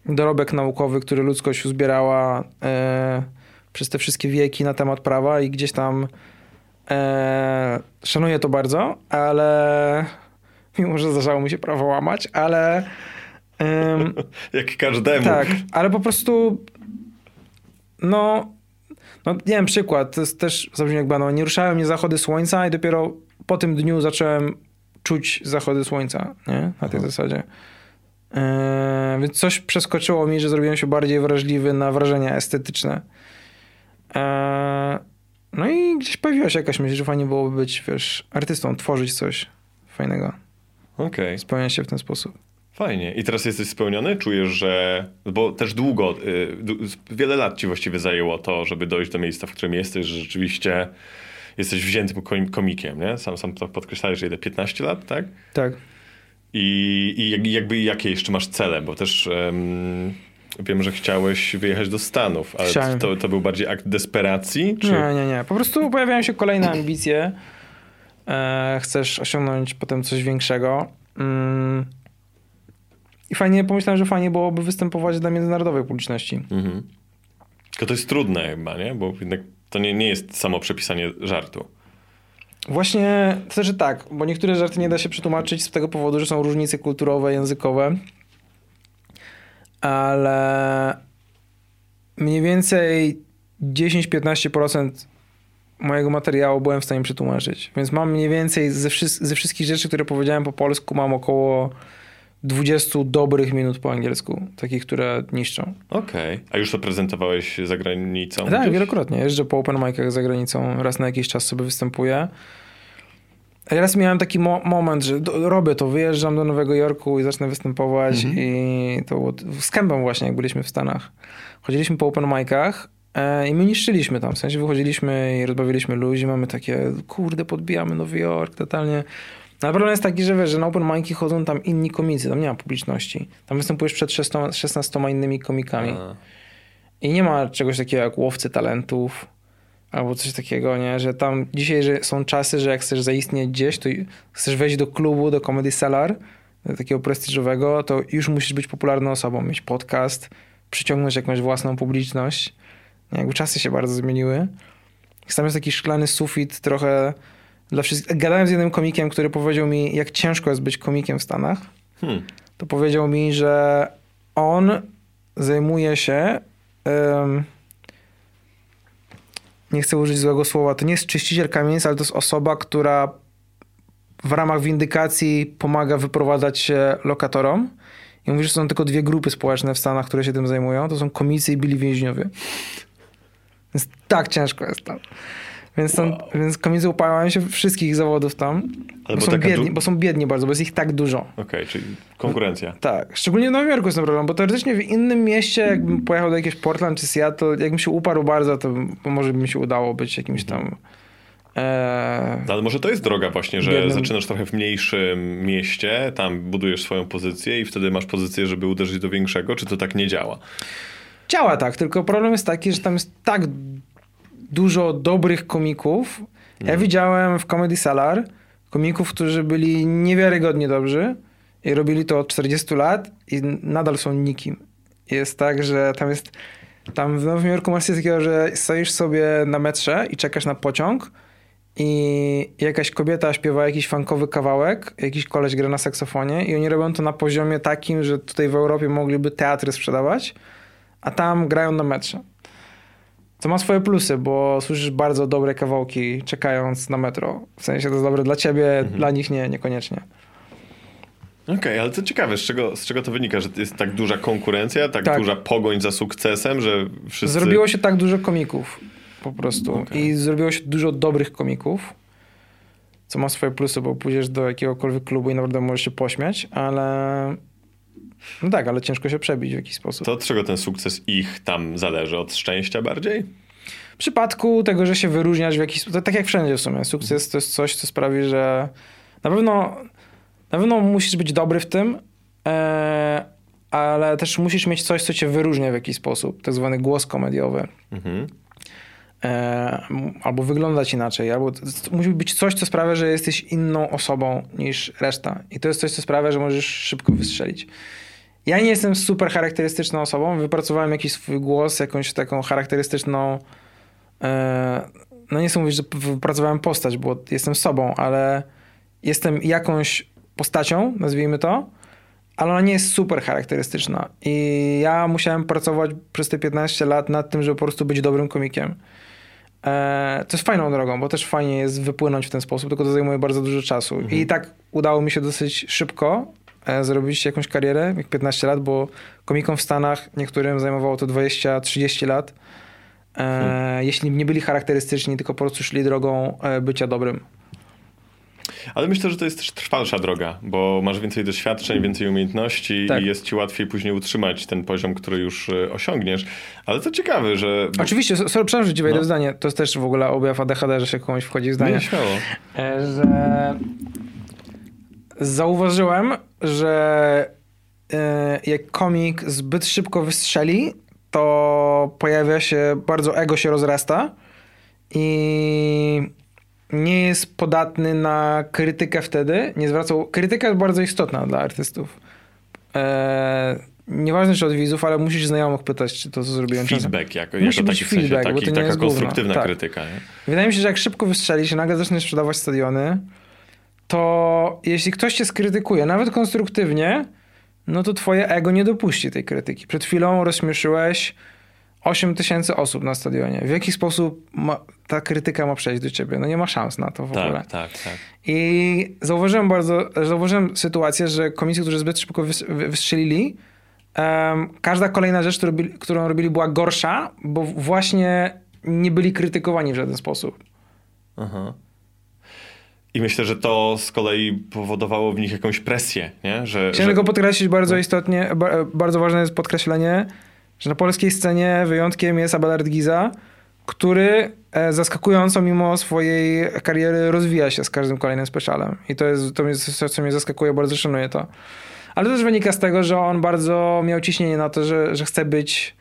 dorobek naukowy, który ludzkość uzbierała e, przez te wszystkie wieki na temat prawa i gdzieś tam e, szanuję to bardzo, ale mimo, że zdarzało mi się prawo łamać, ale em, Jak każdemu. tak, ale po prostu no, no nie wiem, przykład, to jest też zabrzmi jak banał, nie ruszały mnie zachody słońca i dopiero po tym dniu zacząłem czuć zachody słońca, nie? Na tej zasadzie. E, więc coś przeskoczyło mi, że zrobiłem się bardziej wrażliwy na wrażenia estetyczne. E, no i gdzieś pojawiła się jakaś myśl, że fajnie byłoby być, wiesz, artystą, tworzyć coś fajnego, Okej. spełniać się w ten sposób. Fajnie. I teraz jesteś spełniony? Czujesz, że. Bo też długo, y, wiele lat ci właściwie zajęło to, żeby dojść do miejsca, w którym jesteś, że rzeczywiście jesteś wziętym kom- komikiem, nie? Sam, sam to podkreślałeś, że ile? 15 lat, tak? Tak. I, i jak- jakby jakie jeszcze masz cele? Bo też em, wiem, że chciałeś wyjechać do Stanów, ale to, to był bardziej akt desperacji? Czy... Nie, nie, nie. Po prostu pojawiają się kolejne ambicje. E, chcesz osiągnąć potem coś większego. Mm. I fajnie, pomyślałem, że fajnie byłoby występować dla międzynarodowej publiczności. Mhm. Tylko to jest trudne chyba, nie? Bo jednak to nie, nie jest samo przepisanie żartu. Właśnie, to znaczy tak, bo niektóre żarty nie da się przetłumaczyć z tego powodu, że są różnice kulturowe, językowe. Ale mniej więcej 10-15% mojego materiału byłem w stanie przetłumaczyć. Więc mam mniej więcej ze, wszy- ze wszystkich rzeczy, które powiedziałem po polsku, mam około 20 dobrych minut po angielsku. Takich, które niszczą. Okej. A już to prezentowałeś za granicą? Tak, gdzieś? wielokrotnie. Jeżdżę po open micach za granicą, raz na jakiś czas sobie występuję. Raz miałem taki mo- moment, że do, robię to, wyjeżdżam do Nowego Jorku i zacznę występować i to było z Kępem właśnie, jak byliśmy w Stanach. Chodziliśmy po open micach i my niszczyliśmy tam, w sensie wychodziliśmy i rozbawiliśmy ludzi, mamy takie, kurde, podbijamy Nowy Jork, totalnie. No, ale problem jest taki, że wiesz, że na open mic'i chodzą tam inni komicy, tam nie ma publiczności. Tam występujesz przed 16, 16 innymi komikami. A. I nie ma czegoś takiego jak łowcy talentów albo coś takiego, nie? Że tam dzisiaj że są czasy, że jak chcesz zaistnieć gdzieś, to chcesz wejść do klubu, do Comedy Cellar, do takiego prestiżowego, to już musisz być popularną osobą, mieć podcast, przyciągnąć jakąś własną publiczność. Jakby czasy się bardzo zmieniły. Tam jest taki szklany sufit trochę dla wszystkich. Gadałem z jednym komikiem, który powiedział mi, jak ciężko jest być komikiem w Stanach Hmm. to powiedział mi, że on zajmuje się. em, nie chcę użyć złego słowa, to nie jest czyściciel kamienic, ale to jest osoba, która w ramach windykacji pomaga wyprowadzać się lokatorom. I mówi, że są tylko dwie grupy społeczne w Stanach, które się tym zajmują. To są komicy i byli więźniowie. Więc tak ciężko jest tam. Więc, tam, więc komicy się wszystkich zawodów tam. Bo są, biedni, bo są biedni bardzo, bo jest ich tak dużo. Okej, czyli konkurencja. Tak, szczególnie w Nowym Jorku jest ten problem, bo teoretycznie w innym mieście, jakbym pojechał do jakiegoś Portland czy Seattle, jakbym się uparł bardzo, to może by mi się udało być jakimś tam... No, ale może to jest droga właśnie, że Biednym- zaczynasz trochę w mniejszym mieście, tam budujesz swoją pozycję i wtedy masz pozycję, żeby uderzyć do większego, czy to tak nie działa? Działa tak, tylko problem jest taki, że tam jest tak dużo dobrych komików. Ja widziałem w Comedy Cellar komików, którzy byli niewiarygodnie dobrzy i robili to od 40 lat i nadal są nikim. Jest tak, że tam jest, tam w Nowym Jorku masz coś takiego, że stoisz sobie na metrze i czekasz na pociąg i jakaś kobieta śpiewa jakiś funkowy kawałek, jakiś koleś gra na saksofonie i oni robią to na poziomie takim, że tutaj w Europie mogliby teatry sprzedawać, a tam grają na metrze. Co ma swoje plusy, bo słyszysz bardzo dobre kawałki czekając na metro. W sensie to jest dobre dla ciebie, Mhm. dla nich nie, niekoniecznie. Okej, ale to ciekawe, z czego, z czego to wynika, że jest tak duża konkurencja, tak, Tak. duża pogoń za sukcesem, że wszyscy... Zrobiło się tak dużo komików po prostu Okej. i zrobiło się dużo dobrych komików, co ma swoje plusy, bo pójdziesz do jakiegokolwiek klubu i naprawdę możesz się pośmiać, ale no tak, ale ciężko się przebić w jakiś sposób. To od czego ten sukces ich tam zależy? Od szczęścia bardziej? W przypadku tego, że się wyróżniasz w jakiś sposób, tak jak wszędzie w sumie, sukces to jest coś, co sprawi, że na pewno, na pewno musisz być dobry w tym, e, ale też musisz mieć coś, co cię wyróżnia w jakiś sposób, tak zwany głos komediowy. Mhm. E, albo wyglądać inaczej, albo musi być coś, co sprawia, że jesteś inną osobą niż reszta. I to jest coś, co sprawia, że możesz szybko wystrzelić. Ja nie jestem super charakterystyczną osobą, wypracowałem jakiś swój głos, jakąś taką charakterystyczną. E, no nie chcę mówić, że wypracowałem postać, bo jestem sobą, ale jestem jakąś postacią, nazwijmy to, ale ona nie jest super charakterystyczna. I ja musiałem pracować przez te 15 lat nad tym, żeby po prostu być dobrym komikiem. E, to jest fajną drogą, bo też fajnie jest wypłynąć w ten sposób, tylko to zajmuje bardzo dużo czasu. I tak udało mi się dosyć szybko e, zrobić jakąś karierę, jak 15 lat, bo komikom w Stanach niektórym zajmowało to 20-30 lat. E, Jeśli nie byli charakterystyczni, tylko po prostu szli drogą e, bycia dobrym. Ale myślę, że to jest też trwalsza droga, bo masz więcej doświadczeń, więcej umiejętności Tak. i jest ci łatwiej później utrzymać ten poziom, który już osiągniesz. Ale to ciekawe, że... bo- Oczywiście, so- sorry, przepraszam, że ci wejdę No. zdanie. To jest też w ogóle objaw ADHD, że się komuś wchodzi w zdanie. Nie, śmiało. Że zauważyłem, że e, jak komik zbyt szybko wystrzeli, to pojawia się, bardzo ego się rozrasta i nie jest podatny na krytykę wtedy. Nie zwracał, krytyka jest bardzo istotna dla artystów. E, nieważne czy od widzów, ale musisz znajomych pytać, czy to, co zrobiłem. Feedback jako, Musi jako być taki, w sensie, feedback, bo taki, to nie taka konstruktywna Tak. krytyka. Nie? Wydaje mi się, że jak szybko wystrzelisz nagle zaczniesz sprzedawać stadiony, to jeśli ktoś cię skrytykuje, nawet konstruktywnie, no to twoje ego nie dopuści tej krytyki. Przed chwilą rozśmieszyłeś 8 tysięcy osób na stadionie. W jaki sposób ma, ta krytyka ma przejść do ciebie? No nie ma szans na to w ogóle. Tak, tak, tak. I zauważyłem bardzo, zauważyłem sytuację, że komicy, którzy zbyt szybko wys, wy- wystrzelili, em, każda kolejna rzecz, którą robili, którą robili, była gorsza, bo właśnie nie byli krytykowani w żaden sposób. Aha. I myślę, że to z kolei powodowało w nich jakąś presję, nie? Że, Chciałem że... tylko podkreślić bardzo istotnie, ba, bardzo ważne jest podkreślenie, że na polskiej scenie wyjątkiem jest Abelard Giza, który e, zaskakująco mimo swojej kariery rozwija się z każdym kolejnym specialem. I to jest to, jest co mnie zaskakuje, bardzo szanuję to. Ale to też wynika z tego, że on bardzo miał ciśnienie na to, że, że chce być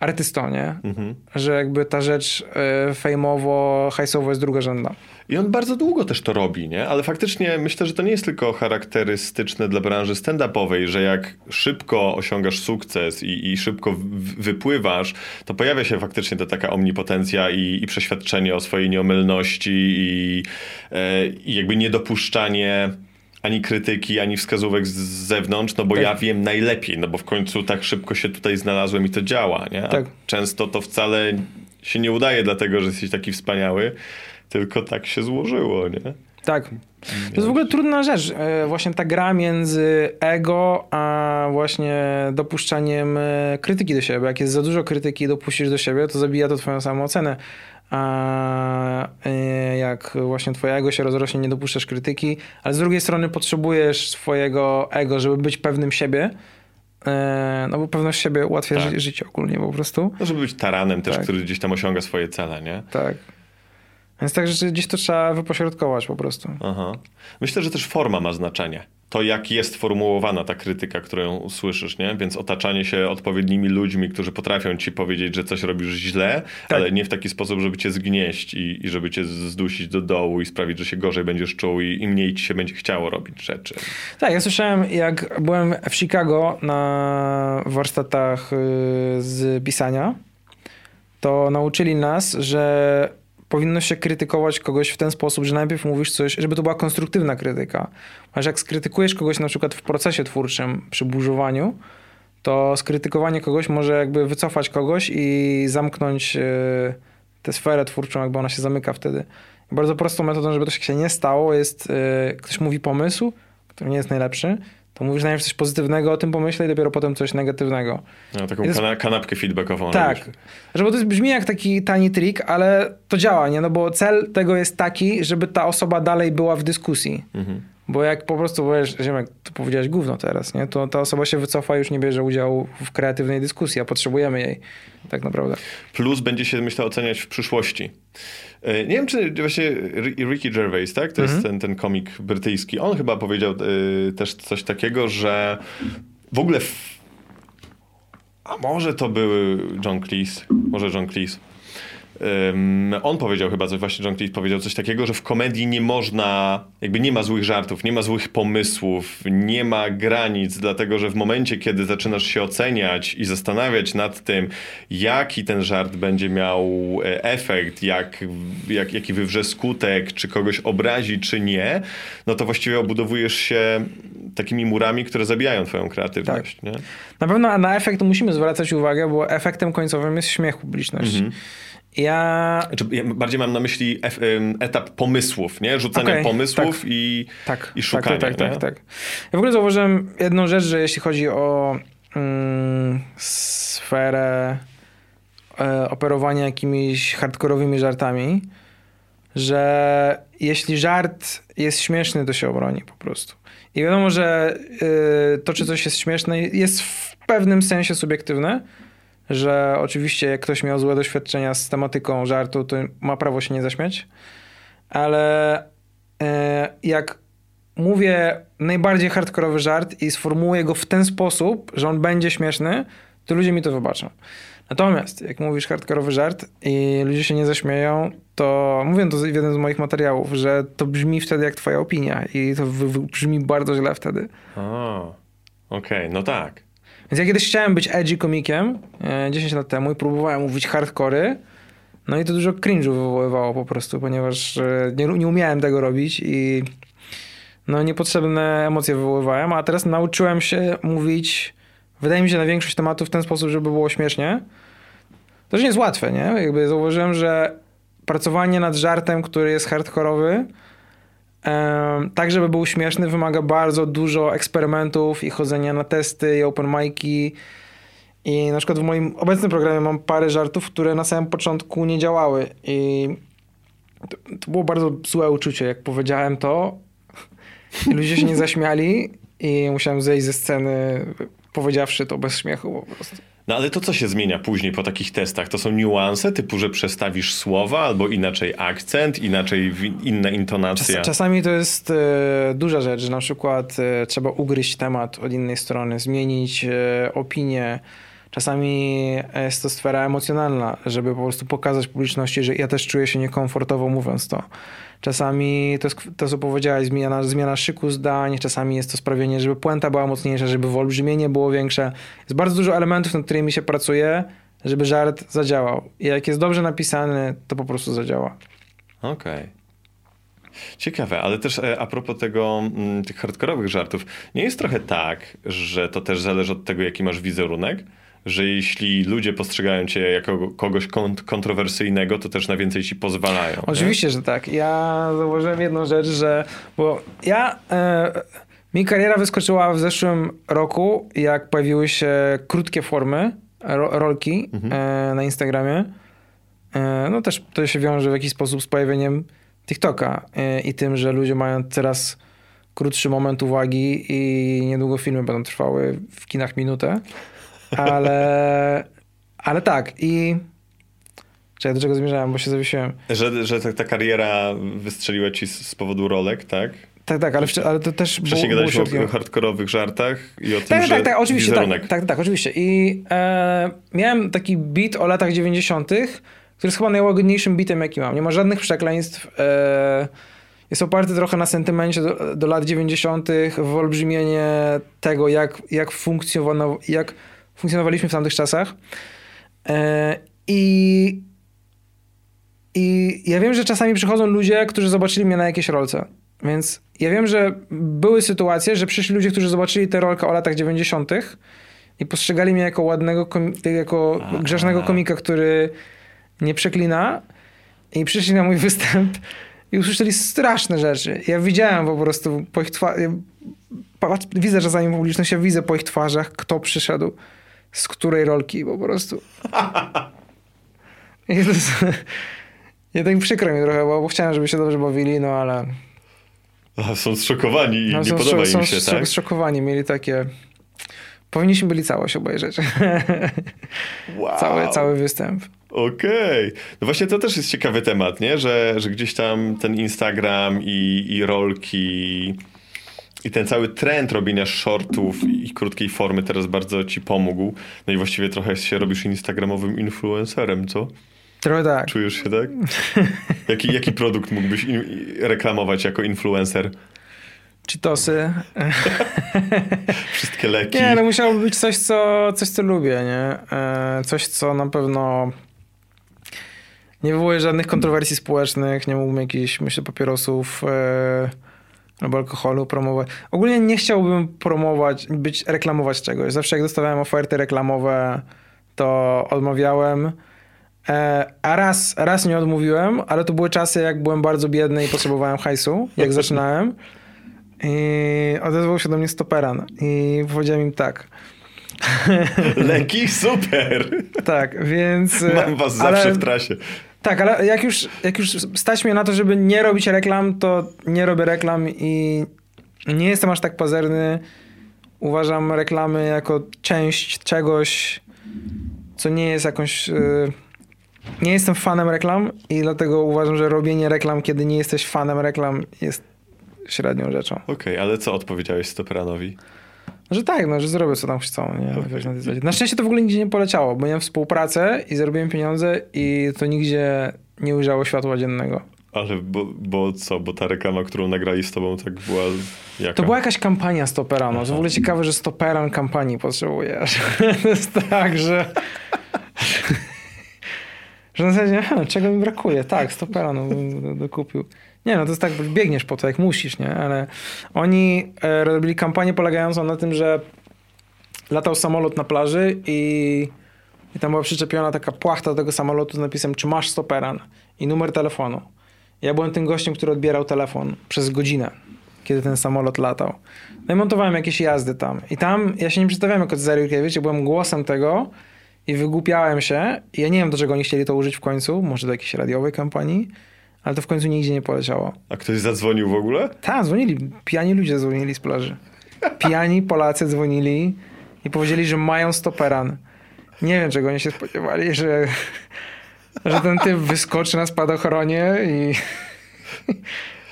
artystą, nie? Mhm. Że jakby ta rzecz e, fejmowo, hajsowo jest drugorzędna. I on bardzo długo też to robi, nie? Ale faktycznie myślę, że to nie jest tylko charakterystyczne dla branży stand-upowej, że jak szybko osiągasz sukces i, i szybko wypływasz, to pojawia się faktycznie ta taka omnipotencja i, i przeświadczenie o swojej nieomylności i, e, i jakby niedopuszczanie ani krytyki, ani wskazówek z zewnątrz, no bo Tak. ja wiem najlepiej, no bo w końcu tak szybko się tutaj znalazłem i to działa, nie? Tak. Często to wcale się nie udaje dlatego, że jesteś taki wspaniały, tylko tak się złożyło, nie? Tak. To jest w ogóle trudna rzecz. e, Właśnie ta gra między ego, a właśnie dopuszczaniem e, krytyki do siebie. Jak jest za dużo krytyki i dopuścisz do siebie, to zabija to twoją samoocenę. A e, jak właśnie twoje ego się rozrośnie, nie dopuszczasz krytyki, ale z drugiej strony potrzebujesz swojego ego, żeby być pewnym siebie. E, No bo pewność siebie ułatwia Tak. ży- życie ogólnie po prostu. No, żeby być taranem też, Tak. który gdzieś tam osiąga swoje cele, nie? Tak. Więc tak, że gdzieś to trzeba wypośrodkować po prostu. Aha. Myślę, że też forma ma znaczenie. To, jak jest formułowana ta krytyka, którą słyszysz, nie? Więc otaczanie się odpowiednimi ludźmi, którzy potrafią ci powiedzieć, że coś robisz źle, tak. ale nie w taki sposób, żeby cię zgnieść i, i żeby cię zdusić do dołu i sprawić, że się gorzej będziesz czuł i, i mniej ci się będzie chciało robić rzeczy. Tak, ja słyszałem, jak byłem w Chicago na warsztatach y, z pisania, to nauczyli nas, że powinno się krytykować kogoś w ten sposób, że najpierw mówisz coś, żeby to była konstruktywna krytyka. Że jak skrytykujesz kogoś na przykład w procesie twórczym przy burzowaniu, to skrytykowanie kogoś może jakby wycofać kogoś i zamknąć e, tę sferę twórczą, jakby ona się zamyka wtedy. Bardzo prostą metodą, żeby to się nie stało, jest e, ktoś mówi pomysł, który nie jest najlepszy, to mówisz najpierw coś pozytywnego o tym pomyśle i dopiero potem coś negatywnego. No, taką jest... kanapkę feedbackową. Tak. Że bo to brzmi jak taki tani trik, ale to działa, nie? No bo cel tego jest taki, żeby ta osoba dalej była w dyskusji. Mhm. Bo jak po prostu powiesz, Ziemek, to powiedziałeś gówno teraz, nie? To ta osoba się wycofa i już nie bierze udziału w kreatywnej dyskusji, a potrzebujemy jej tak naprawdę. Plus będzie się, myślę, oceniać w przyszłości. E, nie wiem, czy właśnie Ricky Gervais, tak? To mhm. jest ten, ten komik brytyjski. On chyba powiedział y, też coś takiego, że w ogóle. W... A może to były John Cleese? Może John Cleese. Um, on powiedział chyba coś, właśnie John Cleese powiedział coś takiego, że w komedii nie można, jakby nie ma złych żartów, nie ma złych pomysłów, nie ma granic, dlatego że w momencie, kiedy zaczynasz się oceniać i zastanawiać nad tym, jaki ten żart będzie miał e, efekt, jak, jak, jaki wywrze skutek, czy kogoś obrazi, czy nie, no to właściwie obudowujesz się takimi murami, które zabijają twoją kreatywność. Tak. Nie? Na pewno na efekt musimy zwracać uwagę, bo efektem końcowym jest śmiech publiczności. Mhm. Ja... Znaczy, ja bardziej mam na myśli etap pomysłów, nie? Rzucania okay, pomysłów tak, i, tak, i szukania. Tak, tak, tak, tak, Ja w ogóle zauważyłem jedną rzecz, że jeśli chodzi o mm, sferę e, operowania jakimiś hardkorowymi żartami, że jeśli żart jest śmieszny, to się obroni po prostu. I wiadomo, że y, to, czy coś jest śmieszne, jest w pewnym sensie subiektywne, że oczywiście jak ktoś miał złe doświadczenia z tematyką żartu, to ma prawo się nie zaśmiać, ale e, jak mówię najbardziej hardkorowy żart i sformułuję go w ten sposób, że on będzie śmieszny, to ludzie mi to wybaczą. Natomiast jak mówisz hardkorowy żart i ludzie się nie zaśmieją, to mówię to w jednym z moich materiałów, że to brzmi wtedy jak twoja opinia i to brzmi bardzo źle wtedy. Okej, okay, no tak. Więc ja kiedyś chciałem być edgy komikiem e, 10 lat temu i próbowałem mówić hardkory. No i to dużo cringe'u wywoływało po prostu, ponieważ e, nie, nie umiałem tego robić i no niepotrzebne emocje wywoływałem, a teraz nauczyłem się mówić, wydaje mi się, na większość tematów w ten sposób, żeby było śmiesznie. To już nie jest łatwe, nie? Jakby zauważyłem, że pracowanie nad żartem, który jest hardkorowy, tak, żeby był śmieszny, wymaga bardzo dużo eksperymentów i chodzenia na testy i open mic'i. I na przykład w moim obecnym programie mam parę żartów, które na samym początku nie działały. I to, to było bardzo złe uczucie. Jak powiedziałem to, ludzie się nie zaśmiali i musiałem zejść ze sceny, powiedziawszy to bez śmiechu po prostu. No ale to co się zmienia później po takich testach? To są niuanse typu, że przestawisz słowa albo inaczej akcent, inaczej inna intonacja? Czas, czasami to jest e, duża rzecz, że na przykład e, trzeba ugryźć temat od innej strony, zmienić e, opinię. Czasami jest to sfera emocjonalna, żeby po prostu pokazać publiczności, że ja też czuję się niekomfortowo mówiąc to. Czasami to, jest, to co powiedziałeś, zmiana, zmiana szyku zdań, czasami jest to sprawienie, żeby puenta była mocniejsza, żeby wyolbrzymienie było większe. Jest bardzo dużo elementów, nad którymi się pracuje, żeby żart zadziałał. I jak jest dobrze napisany, to po prostu zadziała. Okej. Okay. Ciekawe, ale też e, a propos tego, mm, tych hardkorowych żartów, nie jest trochę tak, że to też zależy od tego, jaki masz wizerunek? Że jeśli ludzie postrzegają cię jako kogoś kont kontrowersyjnego, to też na więcej ci pozwalają. Oczywiście, nie? że tak. Ja zauważyłem jedną rzecz, że bo ja e, mi kariera wyskoczyła w zeszłym roku, jak pojawiły się krótkie formy, ro, rolki mhm. e, na Instagramie. E, no też to się wiąże w jakiś sposób z pojawieniem TikToka i tym, że ludzie mają teraz krótszy moment uwagi i niedługo filmy będą trwały w kinach minutę. Ale, ale tak i... Czekaj, do czego zmierzałem, bo się zawiesiłem. Że, że ta, ta kariera wystrzeliła ci z, z powodu rolek, tak? Tak, tak, ale, ale to też Wcześniej było, gadaliśmy o hardkorowych żartach i o tym, Tak, że tak, tak, oczywiście, tak, wizerunek. tak, tak, oczywiście. I e, miałem taki beat o latach 90., który jest chyba najłagodniejszym beatem, jaki mam. Nie ma żadnych przekleństw. E, jest oparty trochę na sentymencie do, do lat 90., wyolbrzymienie tego, jak, jak, funkcjonowa- jak funkcjonowaliśmy w tamtych czasach. E, I, I ja wiem, że czasami przychodzą ludzie, którzy zobaczyli mnie na jakiejś rolce. Więc ja wiem, że były sytuacje, że przyszli ludzie, którzy zobaczyli tę rolkę o latach 90. i postrzegali mnie jako ładnego, komi- jako grzesznego komika, który nie przeklina i przyszli na mój występ i usłyszeli straszne rzeczy. Ja widziałem po prostu po ich twarzach, widzę czasami publiczność, ja widzę po ich twarzach, kto przyszedł, z której rolki po prostu. I to jest, ja tak przykro mi trochę, bo, bo chciałem, żeby się dobrze bawili, no ale... Aha, są zszokowani i No, nie są, podoba są im się, tak? zszokowani, mieli takie... Powinniśmy byli całość obejrzeć. Wow. cały, cały występ. Okej. No właśnie to też jest ciekawy temat, nie? Że, że gdzieś tam ten Instagram i, i rolki i ten cały trend robienia shortów i krótkiej formy teraz bardzo ci pomógł. No i właściwie trochę się robisz instagramowym influencerem, co? Trochę tak. Czujesz się tak? Jaki, jaki produkt mógłbyś reklamować jako influencer? Cheetosy. Wszystkie leki. Nie, no musiałoby być coś, co, coś, co lubię, nie? E, Coś, co na pewno nie wywołuje żadnych kontrowersji społecznych, nie mógłbym jakichś, myślę, papierosów e, albo alkoholu promować. Ogólnie nie chciałbym promować, być, reklamować czegoś. Zawsze jak dostawałem oferty reklamowe, to odmawiałem. E, A raz, raz nie odmówiłem, ale to były czasy, jak byłem bardzo biedny i potrzebowałem hajsu, jak zaczynałem. I odezwał się do mnie stoperan i powiedziałem im tak. Leki? Super! Tak, więc... Mam was ale- zawsze w trasie. Tak, ale jak już, jak już stać mnie na to, żeby nie robić reklam, to nie robię reklam i nie jestem aż tak pazerny. Uważam reklamy jako część czegoś, co nie jest jakąś... y, Nie jestem fanem reklam i dlatego uważam, że robienie reklam, kiedy nie jesteś fanem reklam jest średnią rzeczą. Okej, ale co odpowiedziałeś Stoperanowi? Że tak, no, że zrobię co tam chcą. Nie? Wiesz, na, tej zasadzie. na szczęście to w ogóle nigdzie nie poleciało, bo miałem współpracę i zarobiłem pieniądze i to nigdzie nie ujrzało światła dziennego. Ale bo, bo co? Bo ta reklama, którą nagrali z tobą, tak była jaka? To była jakaś kampania Stoperano. To w ogóle ciekawe, że Stoperan kampanii potrzebujesz. to jest tak, że... że na zasadzie, czego mi brakuje? Tak, Stoperano bym do- dokupił. Nie, no to jest tak, biegniesz po to, jak musisz, nie? Ale oni e, robili kampanię polegającą na tym, że latał samolot na plaży i, i tam była przyczepiona taka płachta do tego samolotu z napisem, czy masz stoperan i numer telefonu. Ja byłem tym gościem, który odbierał telefon przez godzinę, kiedy ten samolot latał. No i montowałem jakieś jazdy tam. I tam ja się nie przedstawiałem jako Cezary Jurkiewicz, ja byłem głosem tego i wygłupiałem się. I ja nie wiem, do czego oni chcieli to użyć w końcu, może do jakiejś radiowej kampanii, ale to w końcu nigdzie nie poleciało. A ktoś zadzwonił w ogóle? Tak, dzwonili. Pijani ludzie dzwonili z plaży. Pijani Polacy dzwonili i powiedzieli, że mają stoperan. Nie wiem, czego oni się spodziewali, że, że ten typ wyskoczy na spadochronie i,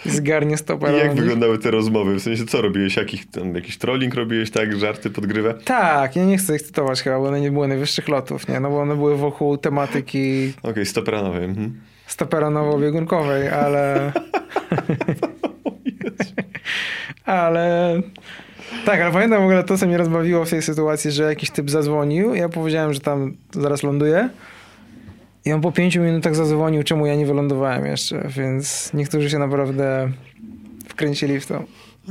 i zgarnie I stoperan. jak wyglądały te rozmowy? W sensie, co robiłeś? Jakich, tam, jakiś trolling robiłeś, tak? Żarty, podgrywę? Tak, ja nie chcę ich cytować chyba, bo one nie były najwyższych lotów, nie? No bo one były wokół tematyki Okej, stoperanowy. Mhm. Stoperanowo-biegunkowej, ale... ale... Tak, ale pamiętam w ogóle to, co mnie rozbawiło w tej sytuacji, że jakiś typ zadzwonił. Ja powiedziałem, że tam zaraz ląduję. I on po pięciu minutach zadzwonił, czemu ja nie wylądowałem jeszcze, więc niektórzy się naprawdę wkręcili w to.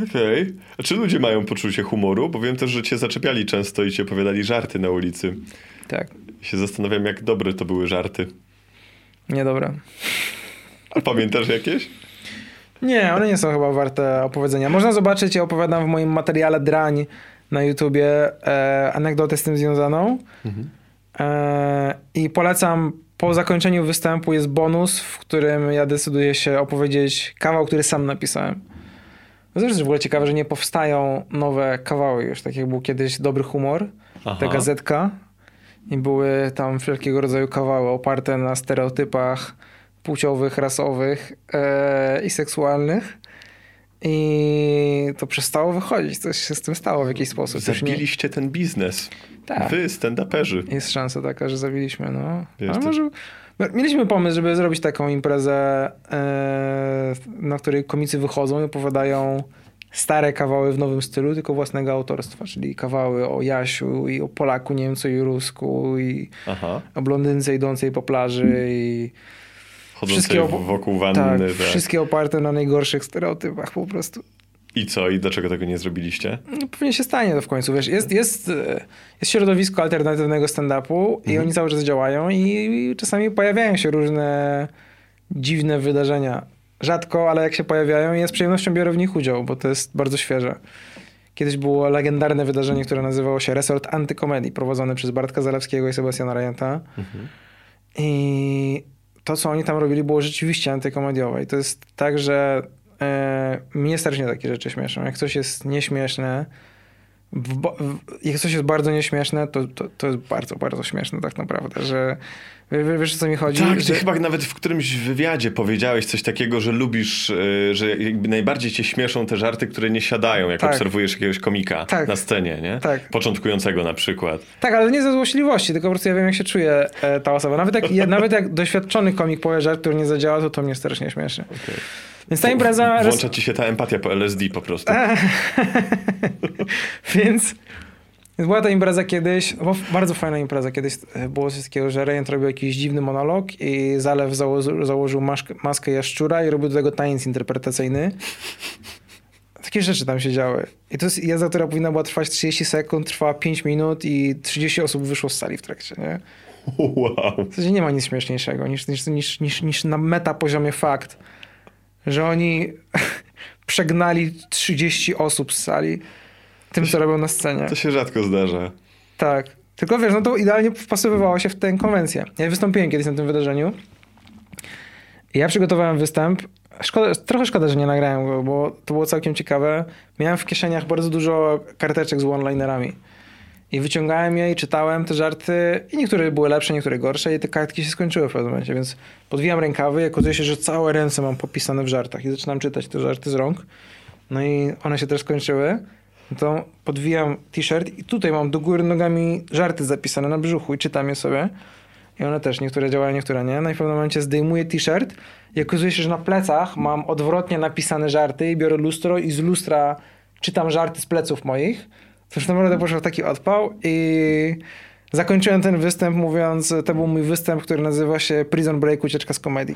Okej. A czy ludzie mają poczucie humoru? Bo wiem też, że cię zaczepiali często i ci opowiadali żarty na ulicy. Tak, I się zastanawiam, jak dobre to były żarty. Niedobra. A pamiętasz jakieś? Nie, one nie są chyba warte opowiedzenia. Można zobaczyć, ja opowiadam w moim materiale Drań na YouTubie e, anegdotę z tym związaną. E, I polecam, po zakończeniu występu jest bonus, w którym ja decyduję się opowiedzieć kawał, który sam napisałem. No Zresztą w ogóle ciekawe, że nie powstają nowe kawały już, tak jak był kiedyś Dobry Humor, Aha. ta gazetka. I były tam wszelkiego rodzaju kawały oparte na stereotypach płciowych, rasowych e, i seksualnych. I to przestało wychodzić. Coś się z tym stało w jakiś sposób. Już nie- Zabiliście ten biznes. Tak. Wy, stand-uperzy. Jest szansa taka, że zabiliśmy, no. Wiesz, Ale może... Mieliśmy pomysł, żeby zrobić taką imprezę, e, na której komicy wychodzą i opowiadają stare kawały w nowym stylu, tylko własnego autorstwa, czyli kawały o Jasiu i o Polaku, Niemcu i Rusku i Aha. o blondynce idącej po plaży i Chodzącej wokół wanny. tak, tak. wszystkie oparte na najgorszych stereotypach po prostu. I co? I dlaczego tego nie zrobiliście? No, pewnie się stanie to w końcu. Wiesz, jest, jest, e, jest środowisko alternatywnego stand-upu i oni cały czas działają i czasami pojawiają się różne dziwne wydarzenia. Rzadko, ale jak się pojawiają, ja z przyjemnością biorę w nich udział, bo to jest bardzo świeże. Kiedyś było legendarne wydarzenie, które nazywało się Resort Antykomedii, prowadzone przez Bartka Zalewskiego i Sebastiana Rajenta. I to, co oni tam robili, było rzeczywiście antykomediowe. I to jest tak, że e, mnie strasznie takie rzeczy śmieszą. Jak coś jest nieśmieszne, jak coś jest bardzo nieśmieszne, to, to, to jest bardzo, bardzo śmieszne tak naprawdę, że wie- wie- wiesz o co mi chodzi? Tak, że, ty chyba nawet w którymś wywiadzie powiedziałeś coś takiego, że lubisz, y, że jakby najbardziej cię śmieszą te żarty, które nie siadają, jak Tak. obserwujesz jakiegoś komika Tak. na scenie, nie? Tak. Początkującego na przykład. Tak, ale nie ze złośliwości, tylko po prostu ja wiem, jak się czuje e, ta osoba. Nawet jak, ja, nawet jak doświadczony komik powie żart, który nie zadziała, to to mnie strasznie śmieszy. Więc ta impreza... Włącza ci się ta empatia po LSD po prostu. Więc była ta impreza kiedyś, bo bardzo fajna impreza. Kiedyś e, było coś takiego, że Rejent robił jakiś dziwny monolog i Zalew założył, założył maszkę, maskę jaszczura i robił do tego tańc interpretacyjny. Takie rzeczy tam się działy. I to jest jazda, która powinna była trwać 30 sekund, trwała 5 minut i 30 osób wyszło z sali w trakcie, nie? Wow. W zasadzie nie ma nic śmieszniejszego niż, niż, niż, niż, niż na meta poziomie fakt, że oni przegnali 30 osób z sali tym, co robią na scenie. To się rzadko zdarza. Tak. Tylko wiesz, no to idealnie wpasowywało się w tę konwencję. Ja wystąpiłem kiedyś na tym wydarzeniu. I ja przygotowałem występ. Szkoda, trochę szkoda, że nie nagrałem go, bo to było całkiem ciekawe. Miałem w kieszeniach bardzo dużo karteczek z one-linerami. I wyciągałem je i czytałem te żarty. I niektóre były lepsze, niektóre gorsze. I te kartki się skończyły w pewnym momencie, więc podwijam rękawy i okazuje się, że całe ręce mam popisane w żartach. I zaczynam czytać te żarty z rąk. No i one się też skończyły. To podwijam t-shirt i tutaj mam do góry nogami żarty zapisane na brzuchu i czytam je sobie. I one też, niektóre działają, niektóre nie. No i w pewnym momencie zdejmuję t-shirt i okazuje się, że na plecach mam odwrotnie napisane żarty i biorę lustro i z lustra czytam żarty z pleców moich. To już naprawdę poszedł taki odpał i zakończyłem ten występ mówiąc, to był mój występ, który nazywa się Prison Break, ucieczka z komedii.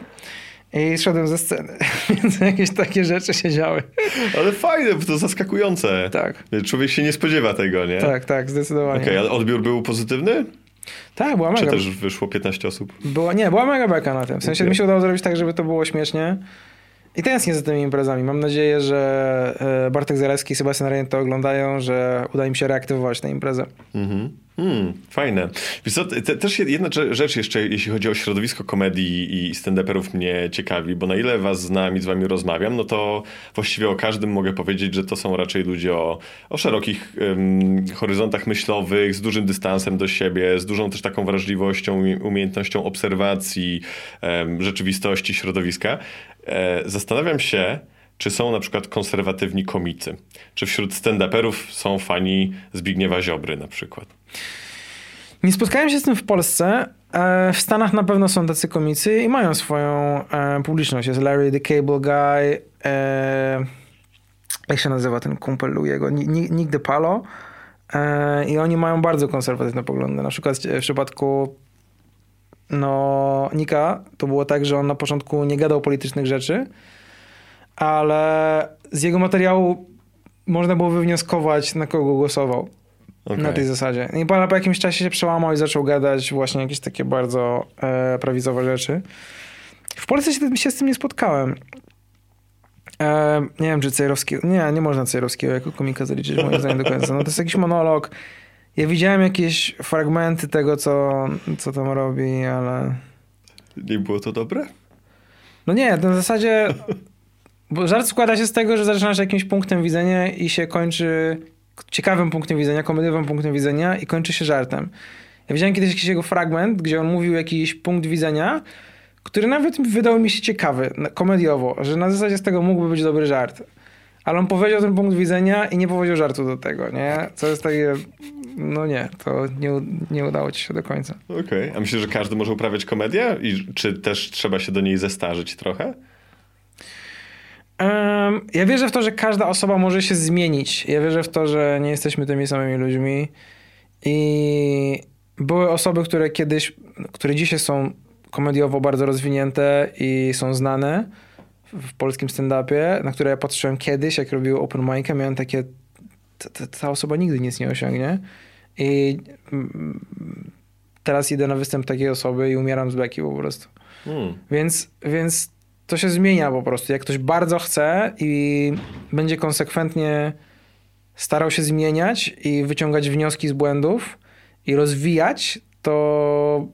I szedłem ze sceny, więc jakieś takie rzeczy się działy. Ale fajne, bo to zaskakujące. Tak. Człowiek się nie spodziewa tego, nie? Tak, tak, zdecydowanie. Okej, ale odbiór był pozytywny? Tak, była Czy mega. też wyszło 15 osób? Nie, była mega beka na tym. W sensie Okej. mi się udało zrobić tak, żeby to było śmiesznie. I tęsknię za tymi imprezami. Mam nadzieję, że e, Bartek Zalewski i Sebastian Rejent to oglądają, że uda im się reaktywować tę imprezę. Mhm. Hmm, fajne. Wiesz co, te, też jedna rze- rzecz jeszcze, jeśli chodzi o środowisko komedii i stand-uperów mnie ciekawi, bo na ile was znam i z wami rozmawiam, no to właściwie o każdym mogę powiedzieć, że to są raczej ludzie o, o szerokich em, horyzontach myślowych, z dużym dystansem do siebie, z dużą też taką wrażliwością, umiejętnością obserwacji em, rzeczywistości, środowiska. E, zastanawiam się, czy są na przykład konserwatywni komicy? Czy wśród stand-uperów są fani Zbigniewa Ziobry na przykład? Nie spotkałem się z tym w Polsce. E, W Stanach na pewno są tacy komicy i mają swoją e, publiczność. Jest Larry the Cable Guy. Jak się nazywa ten kumpel Louiego? Ni- Ni- Nick DePalo. E, I oni mają bardzo konserwatywne poglądy. Na przykład w przypadku no, Nika to było tak, że on na początku nie gadał politycznych rzeczy, ale z jego materiału można było wywnioskować, na kogo głosował. Okej. Na tej zasadzie. I po, po jakimś czasie się przełamał i zaczął gadać właśnie jakieś takie bardzo e, prawicowe rzeczy. W Polsce się, się z tym nie spotkałem. E, nie wiem, czy Cejrowski... Nie, nie można Cejrowskiego jako komika zaliczyć moim zdaniem do końca. No to jest jakiś monolog. Ja widziałem jakieś fragmenty tego, co, co tam robi, ale... Nie było to dobre? No nie, w zasadzie... Bo żart składa się z tego, że zaczynasz jakimś punktem widzenia i się kończy ciekawym punktem widzenia, komediowym punktem widzenia i kończy się żartem. Ja widziałem kiedyś jakiś jego fragment, gdzie on mówił jakiś punkt widzenia, który nawet wydał mi się ciekawy, na- komediowo, że na zasadzie z tego mógłby być dobry żart. ale on powiedział ten punkt widzenia i nie powiedział żartu do tego, nie? Co jest takie, no nie, to nie, nie udało ci się do końca. Okej, a myślisz, że każdy może uprawiać komedię? I czy też trzeba się do niej zestarzyć trochę? Em, ja wierzę w to, że każda osoba może się zmienić. Ja wierzę w to, że nie jesteśmy tymi samymi ludźmi. I były osoby, które kiedyś, które dzisiaj są komediowo bardzo rozwinięte i są znane w polskim stand-upie, na które ja patrzyłem kiedyś, jak robiły open mic'a, miałem takie, ta, ta, ta osoba nigdy nic nie osiągnie. I mm, teraz idę na występ takiej osoby i umieram z beki po prostu. Hmm. Więc, więc to się zmienia po prostu. Jak ktoś bardzo chce i będzie konsekwentnie starał się zmieniać i wyciągać wnioski z błędów i rozwijać, to,